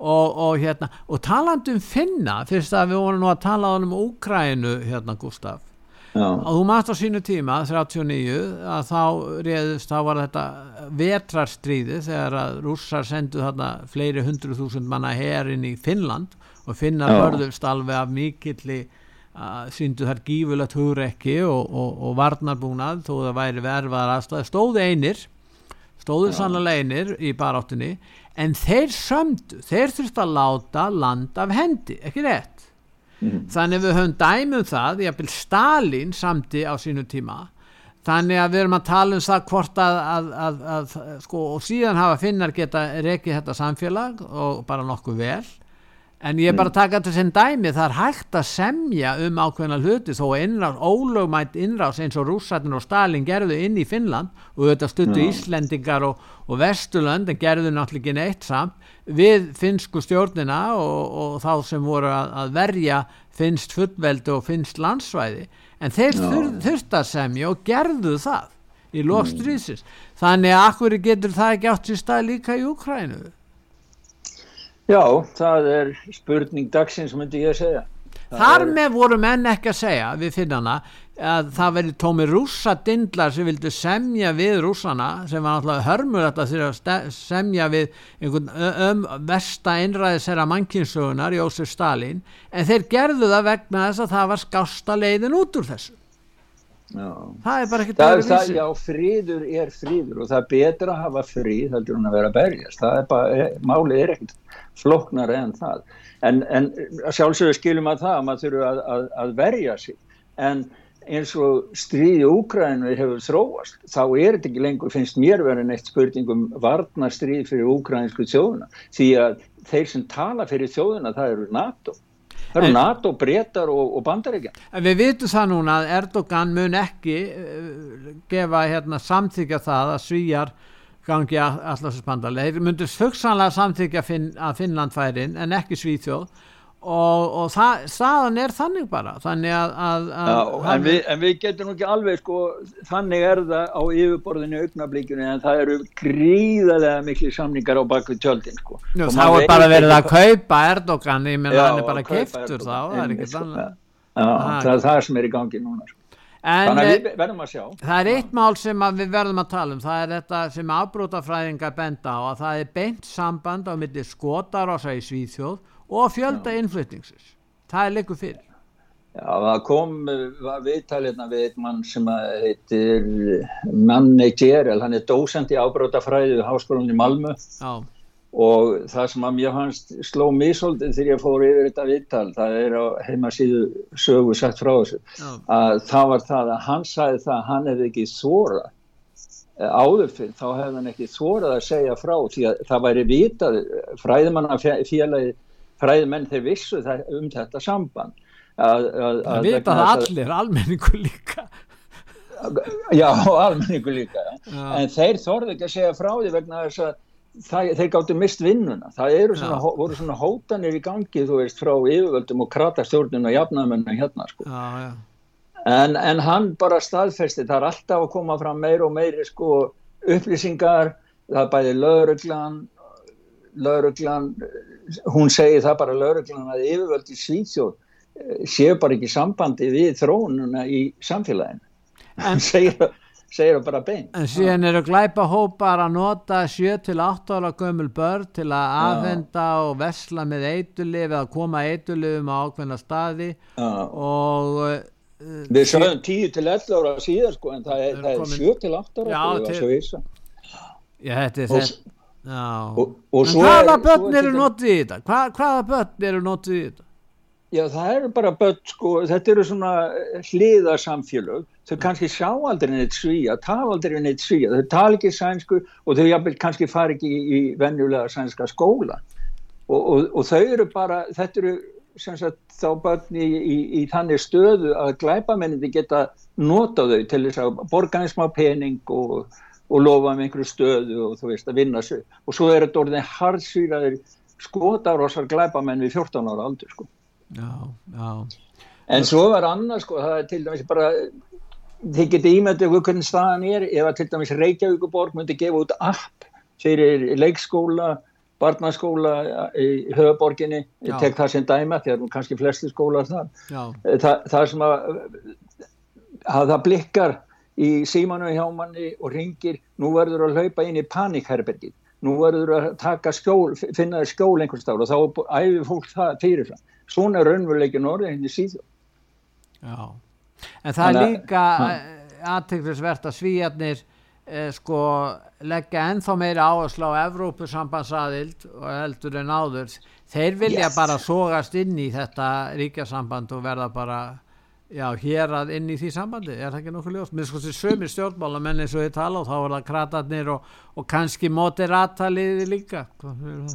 Og, og, hérna, og talandum finna fyrst að við vorum nú að tala um Úkrænu hérna Gustaf. Og þú maður á sínu tíma 39 að þá reyðist þá var þetta vetrarstríði þegar að rússar sendu þarna fleiri hundru þúsund manna herin í Finnland og finna börðust alveg af mikilli síndu þar gífulegt hugrekki og, og, og varnarbúnað þó það væri verfaðar aðstæði stóðu einir stóðu sannlega einir í baráttunni en þeir sömdu, þeir þurftu að láta land af hendi, ekki rétt mm. þannig við höfum dæmum það, vil Stalin samti á sínu tíma þannig að við erum að tala um það hvort að, að, að, að sko, og síðan hafa finnar geta rekið þetta samfélag og bara nokkuð vel En ég er bara að taka þetta sem dæmi, það er hægt að semja um ákveðna hluti þó að ólögmætt innrás eins og rússatinn og Stalin gerðu inn í Finnland og þetta stuttu Íslendingar og, og Vesturlönd en gerðu náttúrulega ekki neitt samt. Við finsku stjórnina og, og þá sem voru að, að verja finst fullveldu og finst landsvæði. En þeir þur, þurft að semja og gerðu það í lofstríðsins. Þannig að akkur getur það ekki átt í stað líka í Ukrænuðu. Já, það er spurning dagsins, myndi ég að segja. Það Þar er... með voru menn ekki að segja við finnana að það veri tómi rúsa dindlar sem vildu semja við rúsana sem var náttúrulega hörmur þetta þegar að semja við einhvern versta einræðisera mannkynsögunar Jósef Stalin en þeir gerðu það vegna þess að það var skásta leiðin út úr þessu. Já. það er bara ekki það, það, já, fríður er fríður og það er betra að hafa fríð heldur en að vera berjast það er bara, málið er ekkert floknar en það. En, en sjálfsögur skilum að það að maður þurfu að, að, að verja sig. En eins og stríði Úkræninu hefur þróast þá er þetta ekki lengur, finnst mér verið neitt spurningum varna stríð fyrir úkræninsku þjóðuna því að þeir sem tala fyrir þjóðuna það eru NATO. Það eru NATO, breytar og, og bandaríkja. Við vitum það núna að Erdogan mun ekki uh, gefa hérna, samþykja það að svíjar gangi alltaf spandalega. Þeir myndur fugsanlega samþykja finn, að Finnland færin en ekki Svíþjóð og, og það, staðan er þannig bara þannig að, að, að Já, en, við, en við getum ekki alveg sko, þannig er það á yfirborðinu augnablíkinu en það eru gríðarlega miklu samningar á baku tjöldin sko. Nú, þá er bara verið að kaupa Erdogan ég menn að hann er bara keftur þá það er ekki þannig sko. það er það sem er í gangi núna sko. En, Þannig að við verðum að sjá. Það er eitt mál sem við verðum að tala um, það er þetta sem afbrótafræðingar benda á að það er beint samband á milli skotarosa í Svíþjóð og fjölda innflutningsins. Það er leikur fyrir. Já, það kom viðtalirna við einn mann sem heitir Manni Gerel, hann er dósend í ábrótafræði við Háskólanum í Malmö. Já. Og það sem að mér fannst sló svolítið þegar ég fór yfir þetta vittal, það er á heimasíðu sögu sagt frá þessu, Já. að það var það að hann sagði það að hann hefði ekki þórað eh, áður fyrir, þá hefði hann ekki þórað að segja frá því að það væri vitað, fræðimanna félagi, fræðimenn þeir vissu það, um þetta samband. Að, að, það vitað allir, almenningu líka. Já, almenningu líka, Já. en þeir þorði ekki að segja frá því vegna þess að það, þeir gáttu mist vinnuna það svona, ja. voru svona hótanir í gangi þú veist frá yfirvöldum og kratastjórnum og jafnamennu hérna sko. ja, ja. En, en hann bara staðfesti það er alltaf að koma fram meir og meiri sko, upplýsingar það er bæði lauruglan lauruglan hún segir það bara lauruglan að yfirvöldi Svíþjóð eh, séu bara ekki sambandi við þrónuna í samfélaginu hann segir það segir það bara bein en síðan eru glæpa hópar að nota 7-8 ára gömul börn til að aðvenda og vesla með eitulif eða koma eitulifum á ákveðna staði Já. og uh, við sögum 10-11 ára síðan sko en það er, er 7-8 ára Já, til... Já, þetta er þetta og, og hvaða börn eru notið í þetta? Hva, hvaða börn eru notið í þetta? Já, það eru bara börn sko, þetta eru svona hliðarsamfélög. Þau kannski sjá aldrei neitt svíja, tala aldrei neitt svíja, þau tala ekki sænsku og þau jafnvel kannski fari ekki í, í venjulega sænska skóla. Og, og, og þau eru bara, þetta eru sagt, þá börn í, í, í þannig stöðu að glæpamenninni geta nota þau til þess að borga eins maður pening og, og lofa með einhverju stöðu og þú veist að vinna sig. Og svo er þetta orðin hardsýraðir skotarósar glæpamenn við 14 ára aldur sko. Já, já. En svo var annað sko, það er til dæmis bara þið getið ímyndið okkur hvernig staðan er ef að til dæmis Reykjavíkuborg myndi gefa út app fyrir leikskóla barnaskóla í höfuborginni, ég tek það sem dæma því að kannski flesti skólar þar. Þa, það sem að, að það blikkar í símanu hjá manni og ringir nú verður að hlaupa inn í panikherbergin nú verður að taka skjól finna skjól einhvers stáð og þá æfir fólk það fyrir það, svona er raunveruleikin orðið henni síðan. Já. En það er líka aðtæklusvert að svíjarnir eh, sko leggja ennþá meira áherslu á Evrópusambandsaðild og heldur en áður. Þeir vilja yes. bara sógast inn í þetta ríkjasamband og verða bara já, hér að inn í því sambandi er það ekki nokkuð ljóst, með sko þessi sömur stjórnmálamenn eins og þið tala og þá er það kratarnir og, og kannski moderataliði líka.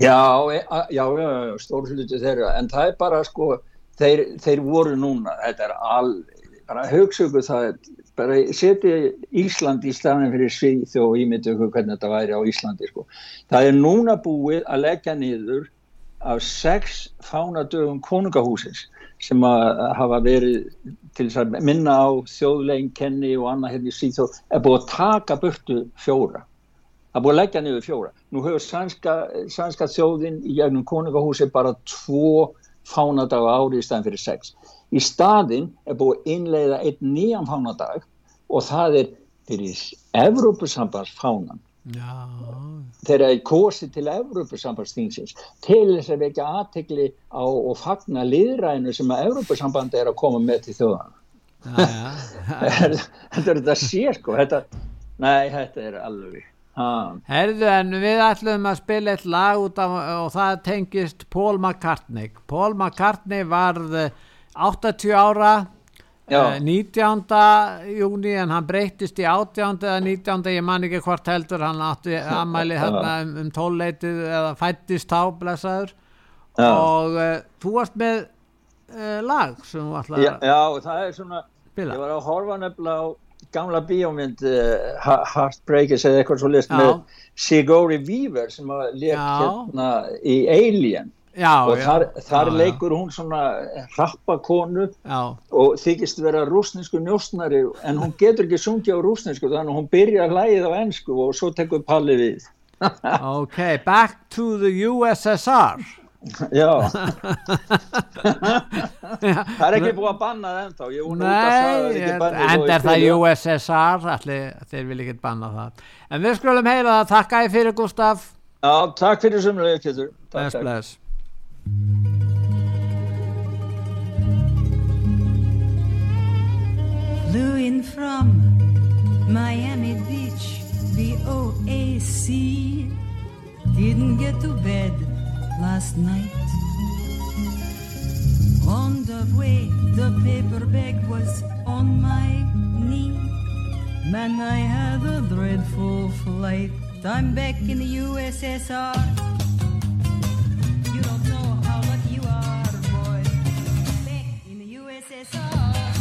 Já, e, já, já stórfluti þeirra, en það er bara sko þeir, þeir voru núna, þetta er alveg bara hugsa ykkur það bara setja Ísland í staðin fyrir Svíð og ímynda ykkur hvernig þetta væri á Íslandi sko. það er núna búið að leggja niður af sex fánadögum konungahúsins sem að hafa verið til þess að minna á þjóðlegin kenni og annað hérna í síðan er búið að taka burtu fjóra. Það er búið að leggja niður fjóra. Nú hefur sænska, sænska þjóðin í gegnum konungahúsi bara tvo fánadag ári í staðin fyrir sex. Í staðin er búið innleiða einn nýjan fánadag og það er fyrir Evrópusambandsfánan. Þegar það er kosið til Evrópusambandsþingsins til þess að vekja aðtegli á og fagna liðræðinu sem að Evrópusambandi er að koma með til þjóðan. Þetta er þetta sér sko, þetta, nei þetta er alveg. Herðu en við ætlum að spila eitt lag út af og það tengist Paul McCartney. Paul McCartney varð 80 ára uh, 19. júni en hann breytist í 18. eða 19. ég man ekki hvort heldur hann átti aðmæli hérna um, um tólleitið eða fættist á blessaður já. og uh, þú varst með uh, lag sem ætlaði að já, já það er svona spila. ég var að horfa nefnilega á gamla bíómynd Heartbreakers eða eitthvað svo list með Sigourney Weaver sem var létt hérna í Alien Já, og þar, þar já, leikur hún svona rappakonu og þykist vera rúsnesku njóstnari en hún getur ekki sungja á rúsnesku þannig að hún byrja hlægið á ennsku og svo tekur Palli við. Ok, back to the USSR já. Það er ekki búið að banna það ennþá nei, en er það USSR allir, þeir vil ekki banna það. En við skulum heyra það, takk æg fyrir Gustaf já, takk fyrir sumlega bless, bless Flew in from Miami Beach, the OAC, didn't get to bed last night. On the way, the paper bag was on my knee. Man, I had a dreadful flight. I'm back in the USSR. back in the U.S., back in the U.S., back in